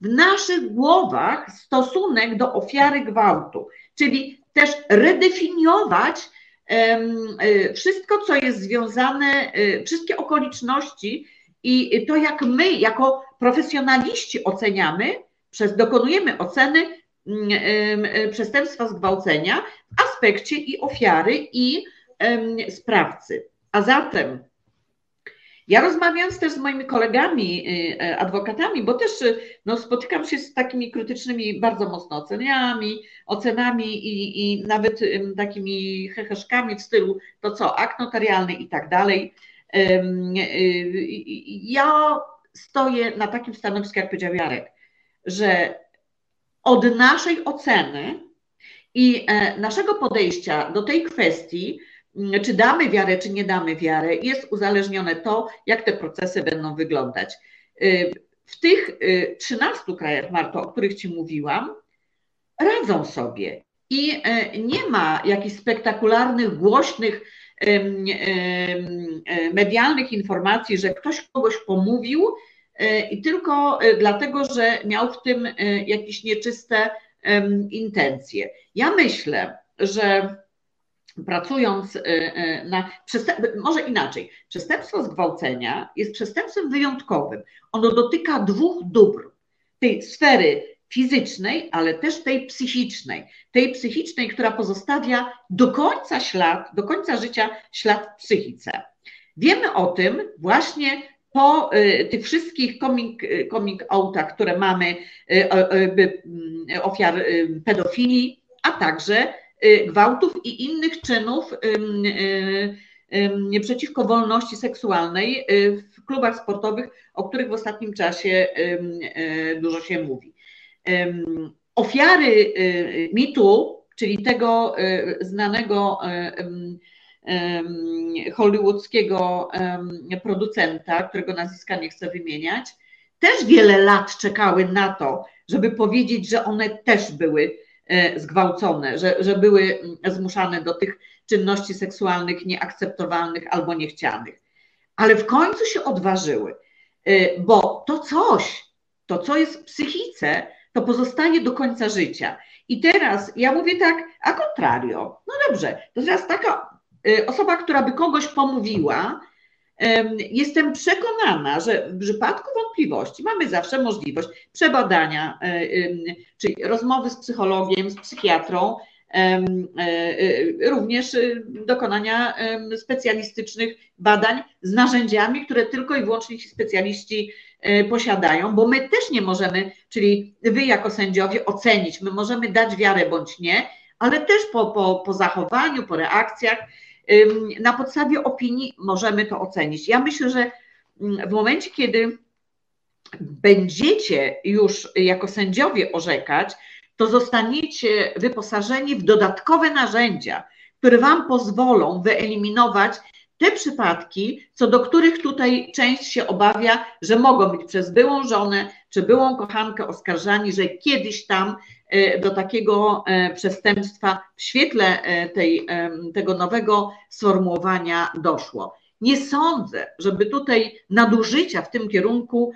w naszych głowach stosunek do ofiary gwałtu, czyli też redefiniować e, wszystko, co jest związane, e, wszystkie okoliczności i to, jak my, jako profesjonaliści oceniamy, przez, dokonujemy oceny mm, przestępstwa zgwałcenia w aspekcie i ofiary, i sprawcy. A zatem ja rozmawiając też z moimi kolegami, y, y, adwokatami, bo też y, no, spotykam się z takimi krytycznymi bardzo mocno oceniami, ocenami i, i nawet takimi heheszkami w stylu to co, akt notarialny i tak dalej. Ja stoję na takim stanowisku, jak powiedział Jarek, że od naszej oceny i e, naszego podejścia do tej kwestii, czy damy wiarę, czy nie damy wiarę, jest uzależnione to, jak te procesy będą wyglądać. W tych 13 krajach, Marto, o których Ci mówiłam, radzą sobie i e, nie ma jakichś spektakularnych, głośnych, medialnych informacji, że ktoś kogoś pomówił i tylko dlatego, że miał w tym jakieś nieczyste intencje. Ja myślę, że pracując na może inaczej, przestępstwo zgwałcenia jest przestępstwem wyjątkowym. Ono dotyka dwóch dóbr. Tej sfery fizycznej, ale też tej psychicznej. Tej psychicznej, która pozostawia do końca ślad, do końca życia ślad w psychice. Wiemy o tym właśnie po y, tych wszystkich coming, y, coming outach, które mamy y, ofiar pedofilii, a także gwałtów i innych czynów przeciwko wolności seksualnej w klubach sportowych, o których w ostatnim czasie dużo się mówi. Ofiary y, mitu, czyli tego y, znanego hollywoodzkiego producenta, którego nazwiska nie chcę wymieniać, też wiele lat czekały na to, żeby powiedzieć, że one też były e, zgwałcone, że, że były zmuszane do tych czynności seksualnych nieakceptowalnych albo niechcianych. Ale w końcu się odważyły, e, bo to coś, to co jest w psychice, to pozostaje do końca życia. I teraz ja mówię tak, a contrario. No dobrze, to teraz taka y, osoba, która by kogoś pomówiła, Jestem przekonana, że w przypadku wątpliwości mamy zawsze możliwość przebadania, y, czyli rozmowy z psychologiem, z psychiatrą, y, również dokonania specjalistycznych badań z narzędziami, które tylko i wyłącznie ci specjaliści E, posiadają, bo my też nie możemy, czyli wy jako sędziowie ocenić, my możemy dać wiarę bądź nie, ale też po, po, po zachowaniu, po reakcjach, na podstawie opinii możemy to ocenić. Ja myślę, że mm, w momencie, kiedy będziecie już jako sędziowie orzekać, to zostaniecie wyposażeni w dodatkowe narzędzia, które Wam pozwolą wyeliminować te przypadki, co do których tutaj część się obawia, że mogą być przez byłą żonę czy byłą kochankę oskarżani, że kiedyś tam do takiego e, przestępstwa w świetle e, tej, tego nowego sformułowania doszło. Nie sądzę, żeby tutaj nadużycia w tym kierunku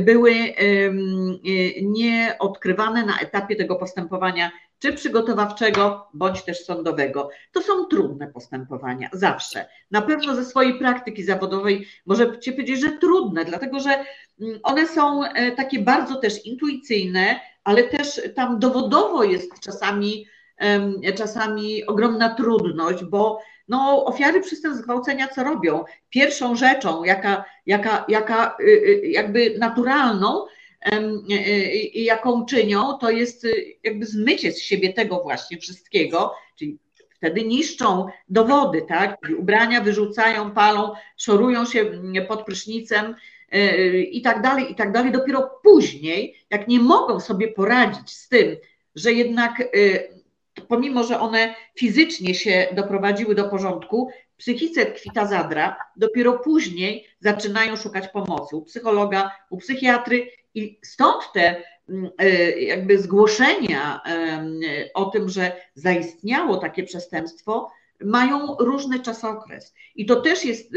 były nieodkrywane na etapie tego postępowania czy przygotowawczego, bądź też sądowego. To są trudne postępowania, zawsze. Na pewno ze swojej praktyki zawodowej możecie powiedzieć, że trudne, dlatego że one są e, takie bardzo też intuicyjne, ale też tam dowodowo jest czasami, czasami ogromna trudność, bo no, ofiary przestępstw zgwałcenia co robią? Pierwszą rzeczą, jaka, jaka, jaka y, y, jakby naturalną, jaką czynią, to jest y, jakby zmycie z siebie tego właśnie wszystkiego, czyli wtedy niszczą dowody, tak? Ubrania wyrzucają, palą, szorują się mm, pod prysznicem y, i tak dalej, i tak dalej. Dopiero później, jak nie mogą sobie poradzić z tym, że jednak y, pomimo, że one fizycznie się doprowadziły do porządku, psychice tkwi ta zadra, dopiero później zaczynają szukać pomocy u psychologa, u psychiatry i stąd te mm, e, jakby zgłoszenia o tym, że zaistniało takie przestępstwo, mają różny czasokres. I to też jest,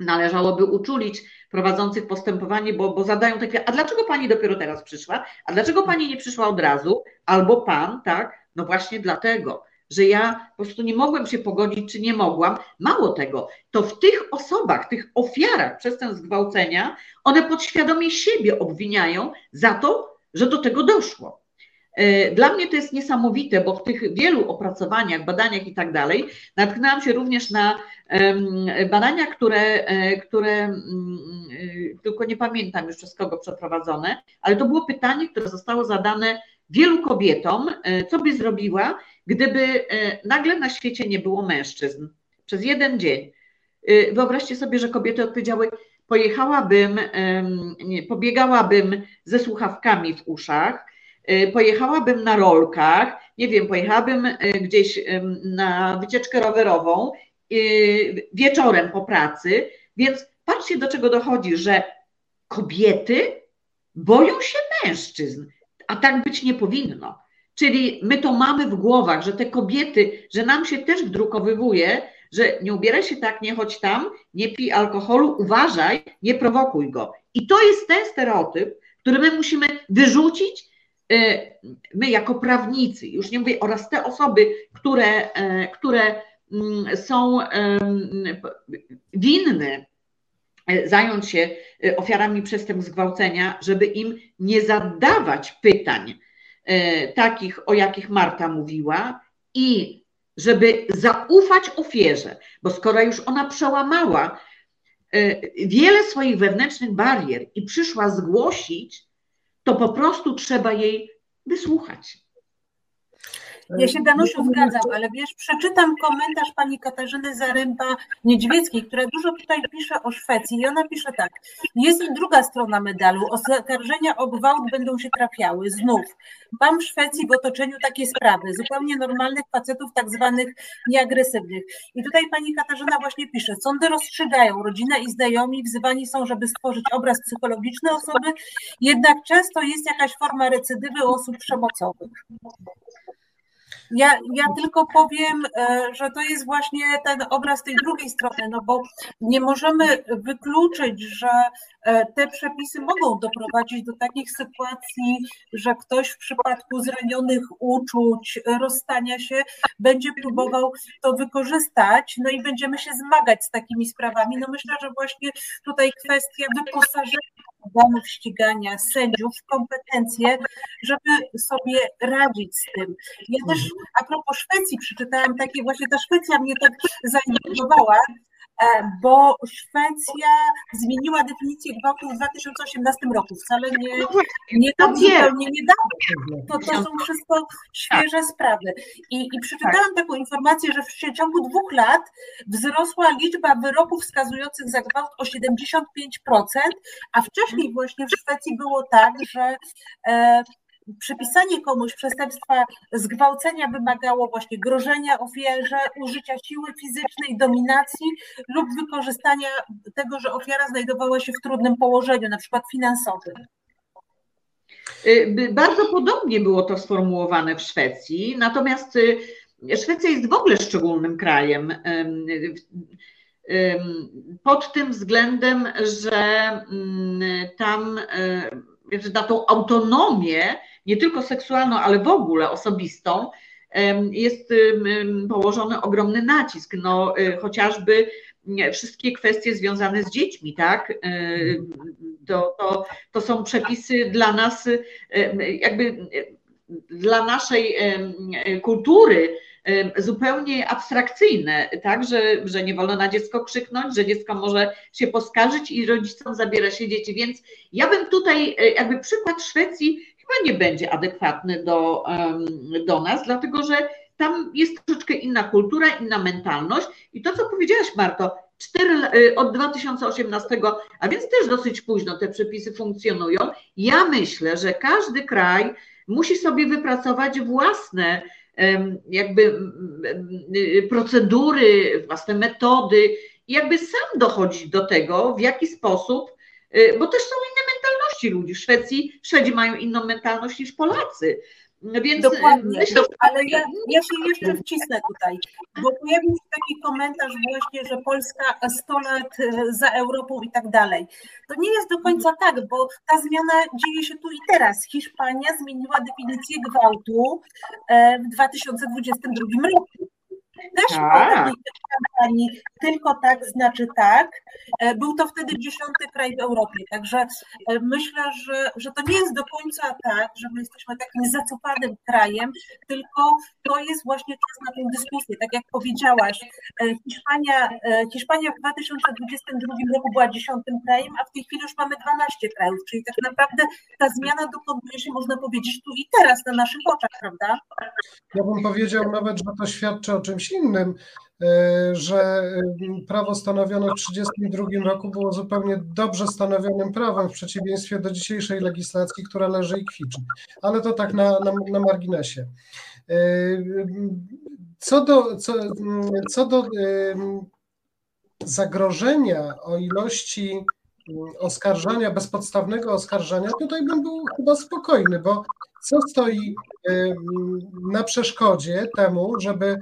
należałoby uczulić prowadzących postępowanie, bo, bo zadają takie, a dlaczego pani dopiero teraz przyszła? A dlaczego pani nie przyszła od razu? Albo pan, tak? No właśnie dlatego, że ja po prostu nie mogłem się pogodzić, czy nie mogłam. Mało tego, to w tych osobach, tych ofiarach przestępstw zgwałcenia, one podświadomie siebie obwiniają za to, że do tego doszło. E, dla mnie to jest niesamowite, bo w tych wielu opracowaniach, badaniach i tak dalej, natknęłam się również na badania, które, e, które mm, e, tylko nie pamiętam już przez kogo przeprowadzone, ale to było pytanie, które zostało zadane wielu kobietom, co by zrobiła, gdyby nagle na świecie nie było mężczyzn przez jeden dzień. wyobraźcie sobie, że kobiety odpowiedziały, pojechałabym, pobiegałabym ze słuchawkami w uszach, pojechałabym na rolkach, nie wiem, pojechałabym gdzieś na wycieczkę rowerową wieczorem po pracy, więc patrzcie do czego dochodzi, że kobiety boją się mężczyzn, a tak być nie powinno. Czyli my to mamy w głowach, że te kobiety, że nam się też wdrukowywuje, że nie ubieraj się tak, nie chodź tam, nie pij alkoholu, uważaj, nie prowokuj go. I to jest ten stereotyp, który my musimy wyrzucić, my jako prawnicy, już nie mówię, oraz te osoby, które, e, które mm, są winne e, zająć się ofiarami przestępstw zgwałcenia, żeby im nie zadawać pytań takich, o jakich Marta mówiła i żeby zaufać ofierze, bo skoro już ona przełamała e, wiele swoich wewnętrznych barier i przyszła zgłosić, to po prostu trzeba jej wysłuchać. Ja się Danusiu zgadzam, ale wiesz, przeczytam komentarz pani Katarzyny Zaręba-Niedźwieckiej, która dużo tutaj pisze o Szwecji i ona pisze tak. Jest i druga strona medalu. Oskarżenia o gwałt będą się trafiały. Znów. Mam w Szwecji w otoczeniu takie sprawy, zupełnie normalnych facetów, tak zwanych nieagresywnych. I tutaj pani Katarzyna właśnie pisze, sądy rozstrzygają, rodzina i znajomi wzywani są, żeby stworzyć obraz psychologiczny osoby, jednak często jest jakaś forma recydywy osób przemocowych. Ja, ja tylko powiem, e, że to jest właśnie ten obraz tej drugiej strony, no bo nie możemy wykluczyć, że te przepisy mogą doprowadzić do takich sytuacji, że ktoś w przypadku zranionych uczuć, rozstania się, będzie próbował to wykorzystać, no i będziemy się zmagać z takimi sprawami. No myślę, że właśnie tutaj kwestia wyposażenia organów ścigania, sędziów kompetencje, żeby sobie radzić z tym. Ja też a propos Szwecji przeczytałam takie, właśnie ta Szwecja mnie tak zainteresowała, E, bo Szwecja zmieniła definicję gwałtu w 2018 roku. Wcale nie, no nie tak zupełnie niedawno. To, to są wszystko świeże sprawy. I, i przeczytałam taką informację, że w ciągu dwóch lat wzrosła liczba wyroków wskazujących za gwałt o 75%, a wcześniej właśnie w Szwecji było tak, że e, przypisanie komuś przestępstwa zgwałcenia wymagało właśnie grożenia ofierze, użycia siły fizycznej, dominacji lub wykorzystania tego, że ofiara znajdowała się w trudnym położeniu, na przykład finansowym. Y, bardzo podobnie było to sformułowane w Szwecji, natomiast y, Szwecja jest w ogóle szczególnym krajem pod tym względem, że mm, tam y, na tą autonomię nie tylko seksualną, ale w ogóle osobistą, jest położony ogromny nacisk. No, y, chociażby wszystkie kwestie związane z dziećmi, tak? Y, to, to, to są przepisy dla nas, jakby dla naszej kultury zupełnie abstrakcyjne, tak, że, że nie wolno na dziecko krzyknąć, że dziecko może się poskarżyć i rodzicom zabiera się dzieci. Więc ja bym tutaj, e, jakby przykład Szwecji chyba nie będzie adekwatny do, do nas, dlatego że tam jest troszeczkę inna kultura, inna mentalność i to, co powiedziałaś Marto, 4, y, od 2018, a więc też dosyć późno te przepisy funkcjonują. Ja myślę, że każdy kraj musi sobie wypracować własne jakby y, procedury, własne metody jakby sam dochodzić do tego, w jaki sposób, y, bo też są inne mentalności ludzi. W Szwecji Szwedzi mają inną mentalność niż Polacy. Więc Dokładnie, myślę, ale ja, ja się jeszcze wcisnę tutaj, bo pojawił się taki komentarz właśnie, że Polska 100 lat e, za Europą i tak dalej. To nie jest do końca tak, bo ta zmiana dzieje się tu i teraz. Hiszpania zmieniła definicję gwałtu e, w 2022 roku. Też tak. kampanii tylko tak znaczy tak. E, był to wtedy dziesiąty kraj w Europie, także e, myślę, że, że to nie jest do końca tak, że my jesteśmy takim zacofanym krajem, tylko to jest właśnie czas na tę dyskusję. Tak jak powiedziałaś, e, Hiszpania, Hiszpania w 2022 roku była dziesiątym krajem, a w tej chwili już mamy 12 krajów, czyli tak naprawdę ta zmiana dokonuje się, można powiedzieć, tu i teraz na naszych oczach, prawda? Ja bym powiedział nawet, że to świadczy o czymś innym, że prawo stanowione w 1932 roku było zupełnie dobrze stanowionym prawem w przeciwieństwie do dzisiejszej legislacji, która leży i kwiczy. Ale to tak na, na, na marginesie. Co do, co, co do zagrożenia o ilości oskarżania, bezpodstawnego oskarżania, tutaj bym był chyba spokojny, bo co stoi na przeszkodzie temu, żeby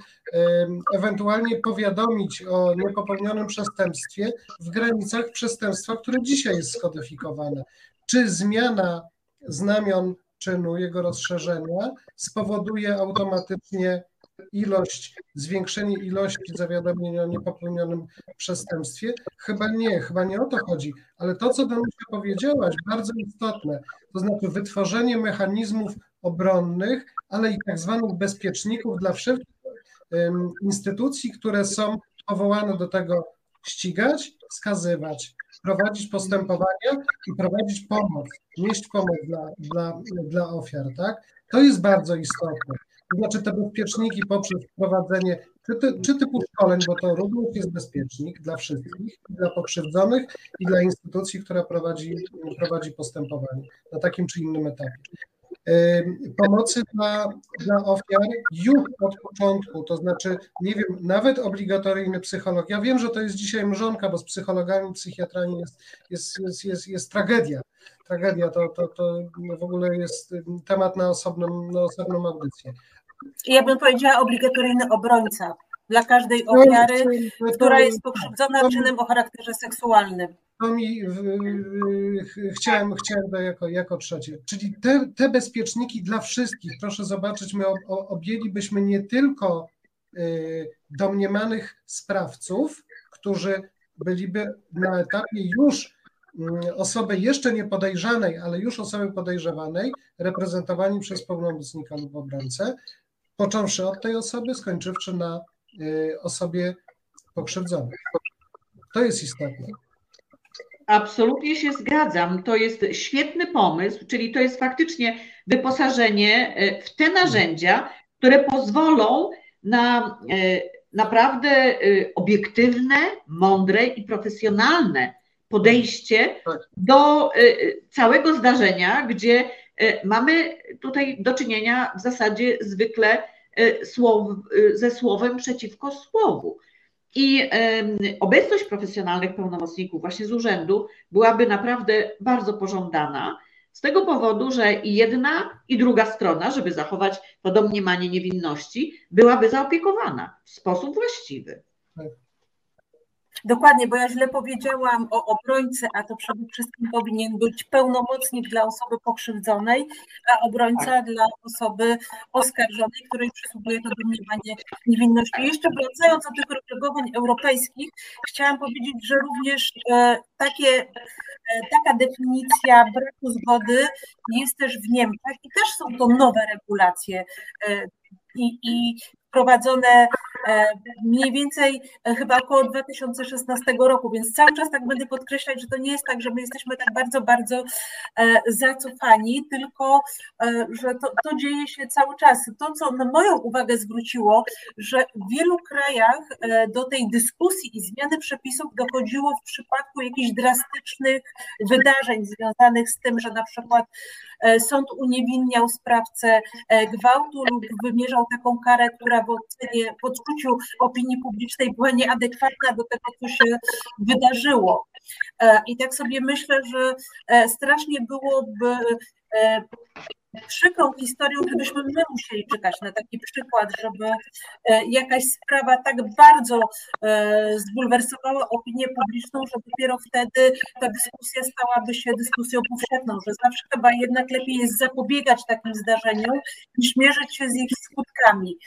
ewentualnie powiadomić o niepopełnionym przestępstwie w granicach przestępstwa, które dzisiaj jest skodyfikowane? Czy zmiana znamion czynu, jego rozszerzenia spowoduje automatycznie ilość, zwiększenie ilości zawiadomień o niepopełnionym przestępstwie? Chyba nie, chyba nie o to chodzi, ale to, co Danusia powiedziałaś, bardzo istotne, to znaczy wytworzenie mechanizmów obronnych, ale i tak zwanych bezpieczników dla wszelkich instytucji, które są powołane do tego ścigać, skazywać, prowadzić postępowania i prowadzić pomoc, nieść pomoc dla, dla, dla ofiar, tak? To jest bardzo istotne. To znaczy te bezpieczniki poprzez wprowadzenie czy, ty, czy typu szkoleń, bo to również jest bezpiecznik dla wszystkich, dla pokrzywdzonych i dla instytucji, która prowadzi, prowadzi postępowanie na takim czy innym etapie. Pomocy dla, dla ofiar już od początku, to znaczy, nie wiem, nawet obligatoryjny psycholog. Ja wiem, że to jest dzisiaj mrzonka, bo z psychologami, psychiatrami jest, jest, jest, jest, jest tragedia. Tragedia to, to, to w ogóle jest temat na osobną, na osobną audycję. Ja bym powiedziała obligatoryjny obrońca dla każdej no, ofiary, która jest pokrzywdzona czynem o charakterze seksualnym. To mi chciałem, chciałem to jako, jako trzecie. Czyli te, te bezpieczniki dla wszystkich, proszę zobaczyć, my objęlibyśmy nie tylko y, domniemanych sprawców, którzy byliby na etapie już mm, osoby jeszcze nie podejrzanej, ale już osoby podejrzewanej, reprezentowani przez pełnomocnika lub obrońcę, począwszy od tej osoby, skończywszy na y, osobie pokrzywdzonej. To jest istotne. Absolutnie się zgadzam. To jest świetny pomysł, czyli to jest faktycznie wyposażenie y, w te narzędzia, które pozwolą na y, naprawdę obiektywne, mądre i profesjonalne podejście tak. do całego zdarzenia, gdzie mamy tutaj do czynienia w zasadzie zwykle e, słow, e, ze słowem przeciwko słowu. I obecność profesjonalnych pełnomocników właśnie z urzędu byłaby naprawdę bardzo pożądana. Z tego powodu, że i jedna, i druga strona, żeby zachować to domniemanie niewinności, byłaby zaopiekowana w sposób właściwy. Dokładnie, bo ja źle powiedziałam o obrońcy, a to przede wszystkim powinien być pełnomocnik dla osoby pokrzywdzonej, a obrońca tak. dla osoby oskarżonej, której przysługuje to domniemanie niewinności. Jeszcze wracając do tych regulowań europejskich, chciałam powiedzieć, że również e, takie, e, taka definicja braku zgody jest też w Niemczech i też są to nowe regulacje. E, I, i wprowadzone e, mniej więcej e, chyba około 2016 roku, więc cały czas tak będę podkreślać, że to nie jest tak, że my jesteśmy tak bardzo, bardzo e, zacofani, tylko że to, to dzieje się cały czas. To, co na moją uwagę zwróciło, że w wielu krajach do tej dyskusji i zmiany przepisów dochodziło w przypadku jakichś drastycznych wydarzeń związanych z tym, że na przykład sąd uniewinniał sprawcę gwałtu lub wymierzał taką karę, która w ocenie, w odczuciu opinii publicznej była nieadekwatna do tego, co się wydarzyło. E, I tak sobie myślę, że e, strasznie byłoby e, przykrą historią, gdybyśmy my musieli czekać na taki przykład, żeby e, jakaś sprawa tak bardzo e, zbulwersowała opinię publiczną, że dopiero wtedy ta dyskusja stałaby się dyskusją powszechną, że zawsze chyba jednak lepiej jest zapobiegać takim zdarzeniom, niż mierzyć się z ich skutkami.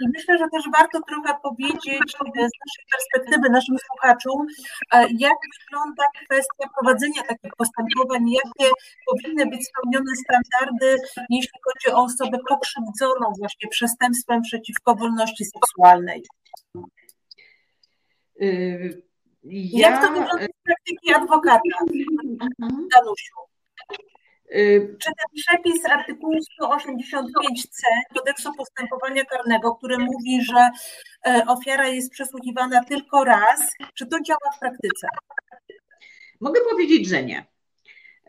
I myślę, że też warto trochę powiedzieć z naszej perspektywy naszym słuchaczom, e, jak wygląda kwestia prowadzenia takich postępowań, jakie powinny być spełnione standardy, jeśli chodzi o osobę pokrzywdzoną właśnie przestępstwem przeciwko wolności seksualnej. Y, ja... Jak to wygląda z praktyki adwokata, mhm. Danusiu? Y, Czy ten przepis artykułu 185c kodeksu postępowania karnego, który mówi, że e, ofiara jest przesłuchiwana tylko raz, czy to działa w praktyce? Mogę powiedzieć, że nie.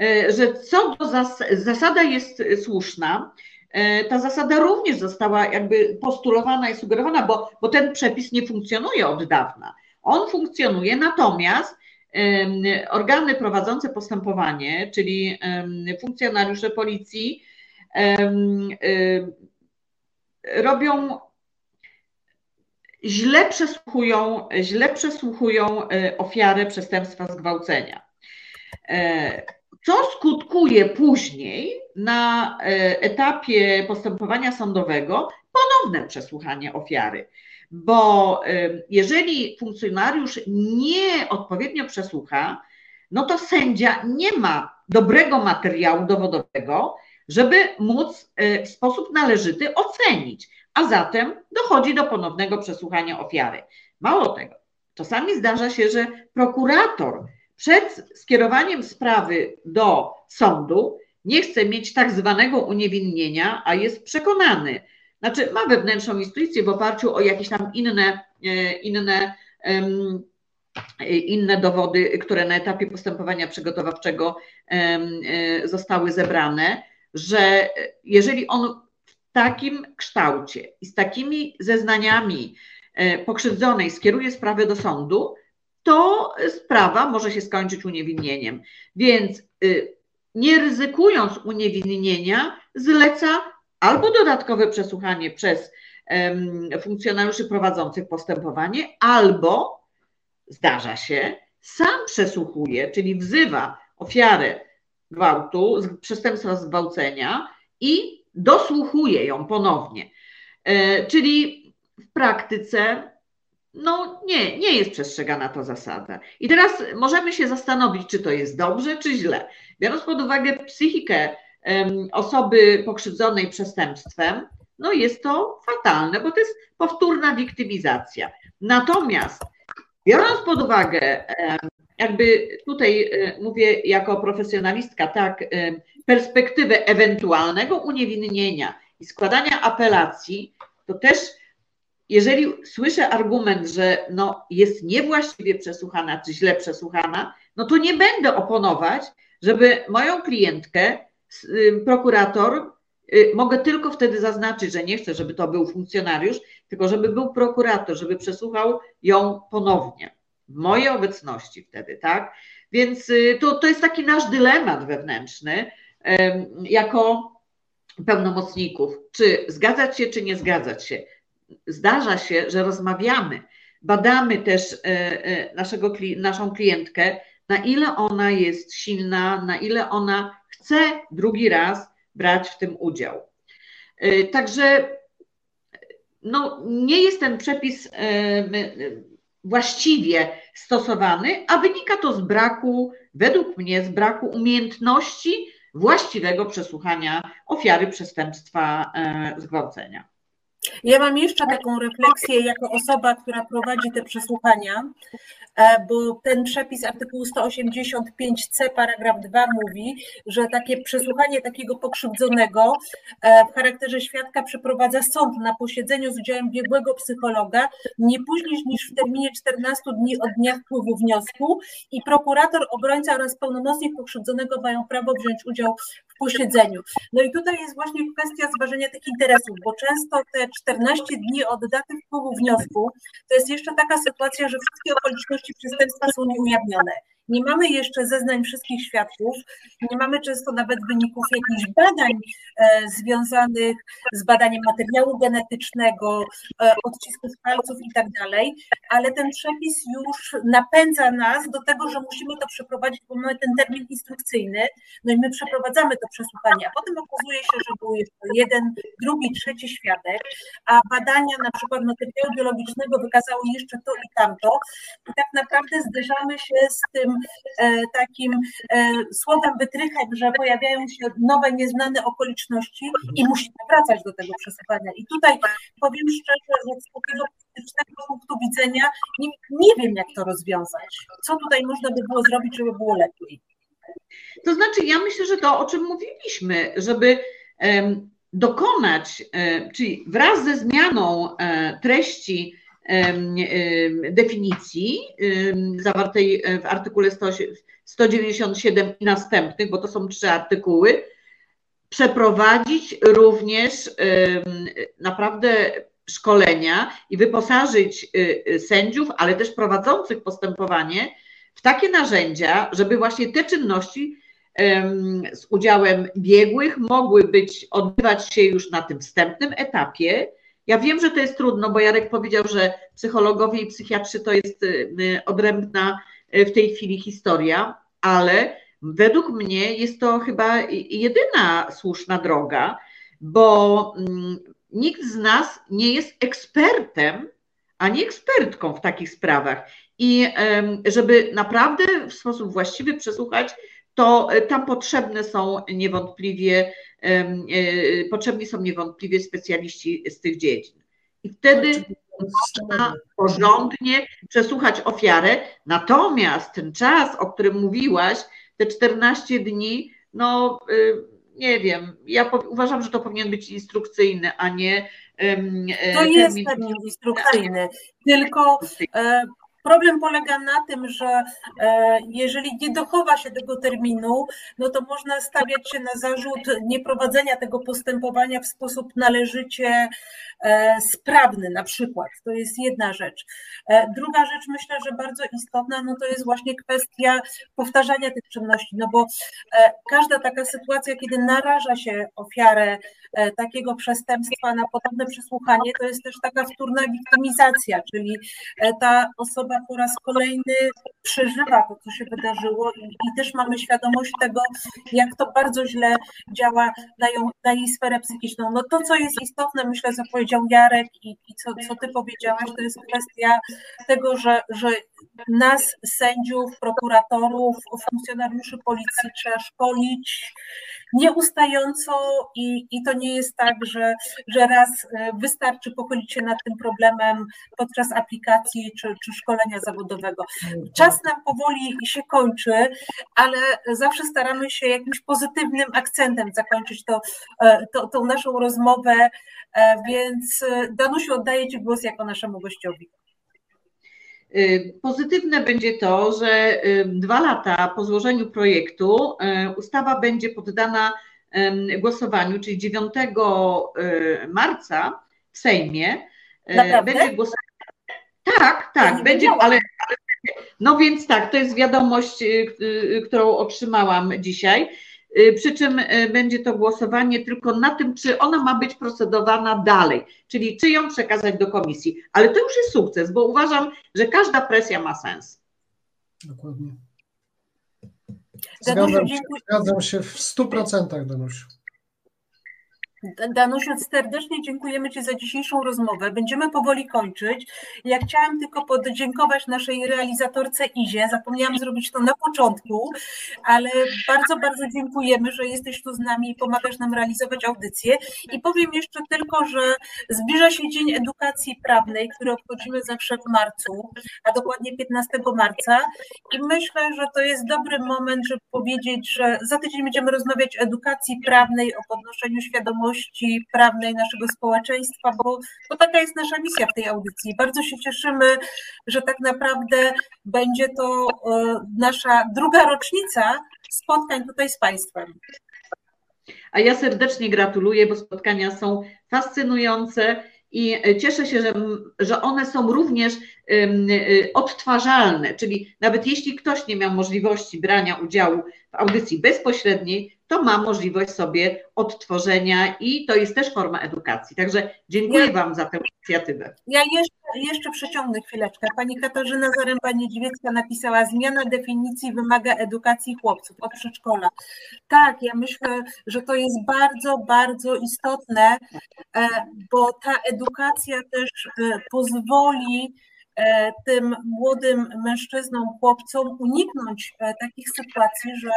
E, że co do zas zasada jest słuszna, e, ta zasada również została jakby postulowana i sugerowana, bo, bo ten przepis nie funkcjonuje od dawna. On funkcjonuje, natomiast organy prowadzące postępowanie, czyli funkcjonariusze policji, robią źle przesłuchują, źle przesłuchują e, ofiarę przestępstwa zgwałcenia. E, co skutkuje później na e, etapie postępowania sądowego ponowne przesłuchanie ofiary bo jeżeli funkcjonariusz nie odpowiednio przesłucha, no to sędzia nie ma dobrego materiału dowodowego, żeby móc y, w sposób należyty ocenić, a zatem dochodzi do ponownego przesłuchania ofiary. Mało tego, czasami zdarza się, że prokurator przed skierowaniem sprawy do sądu nie chce mieć tak zwanego uniewinnienia, a jest przekonany, znaczy ma wewnętrzną intuicję w oparciu o jakieś tam inne, e, inne, inne dowody, które na etapie postępowania przygotowawczego e, zostały zebrane, że jeżeli on w takim kształcie i z takimi zeznaniami e, pokrzywdzonej skieruje sprawę do sądu, to sprawa może się skończyć uniewinnieniem. Więc y, nie ryzykując uniewinnienia, zleca albo dodatkowe przesłuchanie przez funkcjonariuszy prowadzących postępowanie, albo zdarza się, sam przesłuchuje, czyli wzywa ofiarę gwałtu, przestępstwa zgwałcenia i dosłuchuje ją ponownie. E, czyli w praktyce no nie, nie jest przestrzegana ta zasada. I teraz możemy się zastanowić, czy to jest dobrze, czy źle. Biorąc pod uwagę psychikę osoby pokrzywdzonej przestępstwem, no jest to fatalne, bo to jest powtórna wiktymizacja. Natomiast biorąc pod uwagę, jakby tutaj e, mówię jako profesjonalistka, tak, perspektywę ewentualnego uniewinnienia i składania apelacji, to też jeżeli słyszę argument, że no, jest niewłaściwie przesłuchana czy źle przesłuchana, no to nie będę oponować, żeby moją klientkę Y, prokurator, y, mogę tylko wtedy zaznaczyć, że nie chcę, żeby to był funkcjonariuz, tylko żeby był prokurator, żeby przesłuchał ją ponownie, w mojej obecności wtedy, tak? Więc y, to, to jest taki nasz dylemat wewnętrzny, jako pełnomocników, czy zgadzać się, czy nie zgadzać się. Zdarza się, że rozmawiamy, badamy też e, e, naszego, naszą klientkę, na ile ona jest silna, na ile ona chce drugi raz brać w tym udział. E, także no, nie jest ten przepis właściwie stosowany, a wynika to z braku, według mnie, z braku umiejętności właściwego przesłuchania ofiary przestępstwa zgwałcenia. Ja mam jeszcze taką refleksję jako osoba, która prowadzi te przesłuchania, E, bo ten przepis artykułu 185c paragraf 2 mówi, że takie przesłuchanie takiego pokrzywdzonego e, w charakterze świadka przeprowadza sąd na posiedzeniu z udziałem biegłego psychologa nie później niż w terminie 14 dni od dnia wpływu wniosku i prokurator, obrońca oraz pełnomocnik pokrzywdzonego mają prawo wziąć udział w posiedzeniu. No i tutaj jest właśnie kwestia zważenia tych interesów, bo często te 14 dni od daty wpływu wniosku to jest jeszcze taka sytuacja, że wszystkie okoliczności przestępstwa są nieujawnione. Nie mamy jeszcze zeznań wszystkich świadków, nie mamy często nawet wyników jakichś badań e, związanych z badaniem materiału genetycznego, e, odcisków palców i tak dalej, ale ten przepis już napędza nas do tego, że musimy to przeprowadzić, bo mamy ten termin instrukcyjny, no i my przeprowadzamy to przesłuchanie, a potem okazuje się, że był jeszcze jeden, drugi, trzeci świadek, a badania na przykład materiału biologicznego wykazały jeszcze to i tamto. I tak naprawdę zderzamy się z tym E, takim e, słowem wytrychem, że pojawiają się nowe, nieznane okoliczności i musimy wracać do tego przesłuchania. I tutaj powiem szczerze, że z takiego politycznego punktu widzenia nie, nie wiem, jak to rozwiązać. Co tutaj można by było zrobić, żeby było lepiej? To znaczy, ja myślę, że to, o czym mówiliśmy, żeby dokonać, e, czyli wraz ze zmianą treści definicji zawartej w artykule 197 i następnych, bo to są trzy artykuły, przeprowadzić również naprawdę szkolenia i wyposażyć y, y, sędziów, ale też prowadzących postępowanie w takie narzędzia, żeby właśnie te czynności z udziałem biegłych mogły być, odbywać się już na tym wstępnym etapie. Ja wiem, że to jest trudno, bo Jarek powiedział, że psychologowie i psychiatrzy to jest y, odrębna w tej chwili historia, ale według mnie jest to chyba jedyna słuszna droga, bo mm, nikt z nas nie jest ekspertem ani ekspertką w takich sprawach. I żeby naprawdę w sposób właściwy przesłuchać, to tam potrzebne są niewątpliwie, potrzebni są niewątpliwie specjaliści z tych dziedzin. I wtedy można porządnie przesłuchać ofiarę. Natomiast ten czas, o którym mówiłaś, te 14 dni, no y, nie wiem, ja uważam, że to powinien być instrukcyjny, a nie. To jest termin instrukcyjny, tylko e, Problem polega na tym, że e, jeżeli nie dochowa się tego terminu, no to można stawiać się na zarzut nieprowadzenia tego postępowania w sposób należycie e, sprawny, na przykład. To jest jedna rzecz. E, druga rzecz, myślę, że bardzo istotna, no to jest właśnie kwestia powtarzania tych czynności, no bo każda taka sytuacja, kiedy naraża się ofiarę takiego przestępstwa na podobne przesłuchanie, to jest też taka wtórna wiktymizacja, czyli ta osoba po raz kolejny przeżywa to, co się wydarzyło i, i, też mamy świadomość tego, jak to bardzo źle działa na, ją, na jej sferę psychiczną. No to, co jest istotne, myślę, co powiedział Jarek i, i co, co ty powiedziałaś, to jest kwestia tego, że, że nas, sędziów, prokuratorów, funkcjonariuszy policji trzeba szkolić nieustająco i, i to nie jest tak, że, że raz e, wystarczy pochylić się nad tym problemem podczas aplikacji czy, czy szkolenia zawodowego. Czas nam powoli się kończy, ale zawsze staramy się jakimś pozytywnym akcentem zakończyć to, e, to, tą naszą rozmowę, e, więc Danusiu oddaję Ci głos jako naszemu gościowi. Y, pozytywne będzie to, że y, dwa lata po złożeniu projektu y, ustawa będzie poddana głosowaniu, czyli 9 marca w Sejmie. Naprawdę? Będzie głosowanie. Tak, tak, będzie, ale, no więc tak, to jest wiadomość, którą otrzymałam dzisiaj. Y, przy czym y, będzie to głosowanie tylko na tym, czy ona ma być procedowana dalej, czyli czy ją przekazać do komisji. Ale to już jest sukces, bo uważam, że każda presja ma sens. Dokładnie. Zgadzam się, zgadzam się w 100%, Danusiu. Danusiu, serdecznie dziękujemy Ci za dzisiejszą rozmowę. Będziemy powoli kończyć. Ja chciałam tylko podziękować naszej realizatorce Izie. Zapomniałam zrobić to na początku, ale bardzo, bardzo dziękujemy, że jesteś tu z nami i pomagasz nam realizować audycję. I powiem jeszcze tylko, że zbliża się Dzień Edukacji Prawnej, który obchodzimy zawsze w marcu, a dokładnie 15 marca. I myślę, że to jest dobry moment, żeby powiedzieć, że za tydzień będziemy rozmawiać o edukacji prawnej, o podnoszeniu świadomości prawnej naszego społeczeństwa, bo, bo taka jest nasza misja w tej audycji. Bardzo się cieszymy, że tak naprawdę będzie to e, nasza druga rocznica spotkań tutaj z Państwem. A ja serdecznie gratuluję, bo spotkania są fascynujące i cieszę się, że, że one są również y, odtwarzalne, czyli nawet jeśli ktoś nie miał możliwości brania udziału w audycji bezpośredniej, to ma możliwość sobie odtworzenia i to jest też forma edukacji. Także dziękuję ja, Wam za tę inicjatywę. Ja jeszcze, jeszcze przeciągnę chwileczkę. Pani Katarzyna Zaręba-Niedźwiecka napisała, zmiana definicji wymaga edukacji chłopców od przedszkola. Tak, ja myślę, że to jest bardzo, bardzo istotne, e, bo ta edukacja też e, pozwoli e, tym młodym mężczyznom, chłopcom uniknąć takich sytuacji, że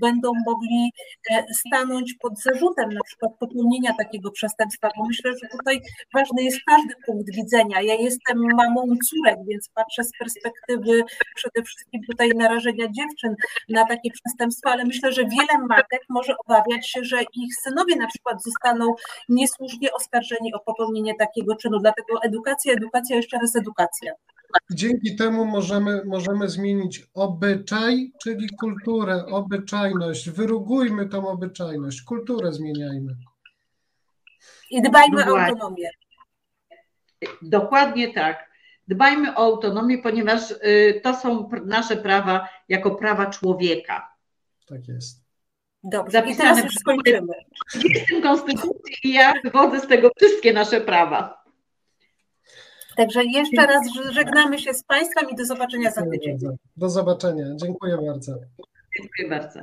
będą mogli e, stanąć pod zarzutem na przykład popełnienia takiego przestępstwa, bo myślę, że tutaj ważny jest każdy punkt widzenia. Ja jestem mamą córek, więc patrzę z perspektywy przede wszystkim tutaj narażenia dziewczyn na takie przestępstwa, ale myślę, że wiele matek może obawiać się, że ich synowie na przykład zostaną niesłusznie oskarżeni o popełnienie takiego czynu. Dlatego edukacja, edukacja, jeszcze raz edukacja. Dzięki temu możemy, możemy zmienić obyczaj, czyli kulturę, obyczajność. Wyrugujmy tą obyczajność, kulturę zmieniajmy. I dbajmy No o autonomię. Dokładnie tak. Dbajmy o autonomię, ponieważ y, to są nasze prawa jako prawa człowieka. Tak jest. Dobrze, i Zapisane teraz już w- skończymy. Jestem konstytucji i ja wywodzę z tego wszystkie nasze prawa. Także jeszcze raz żegnamy się z Państwem i do zobaczenia za tydzień. Do zobaczenia. Dziękuję bardzo. Dziękuję bardzo.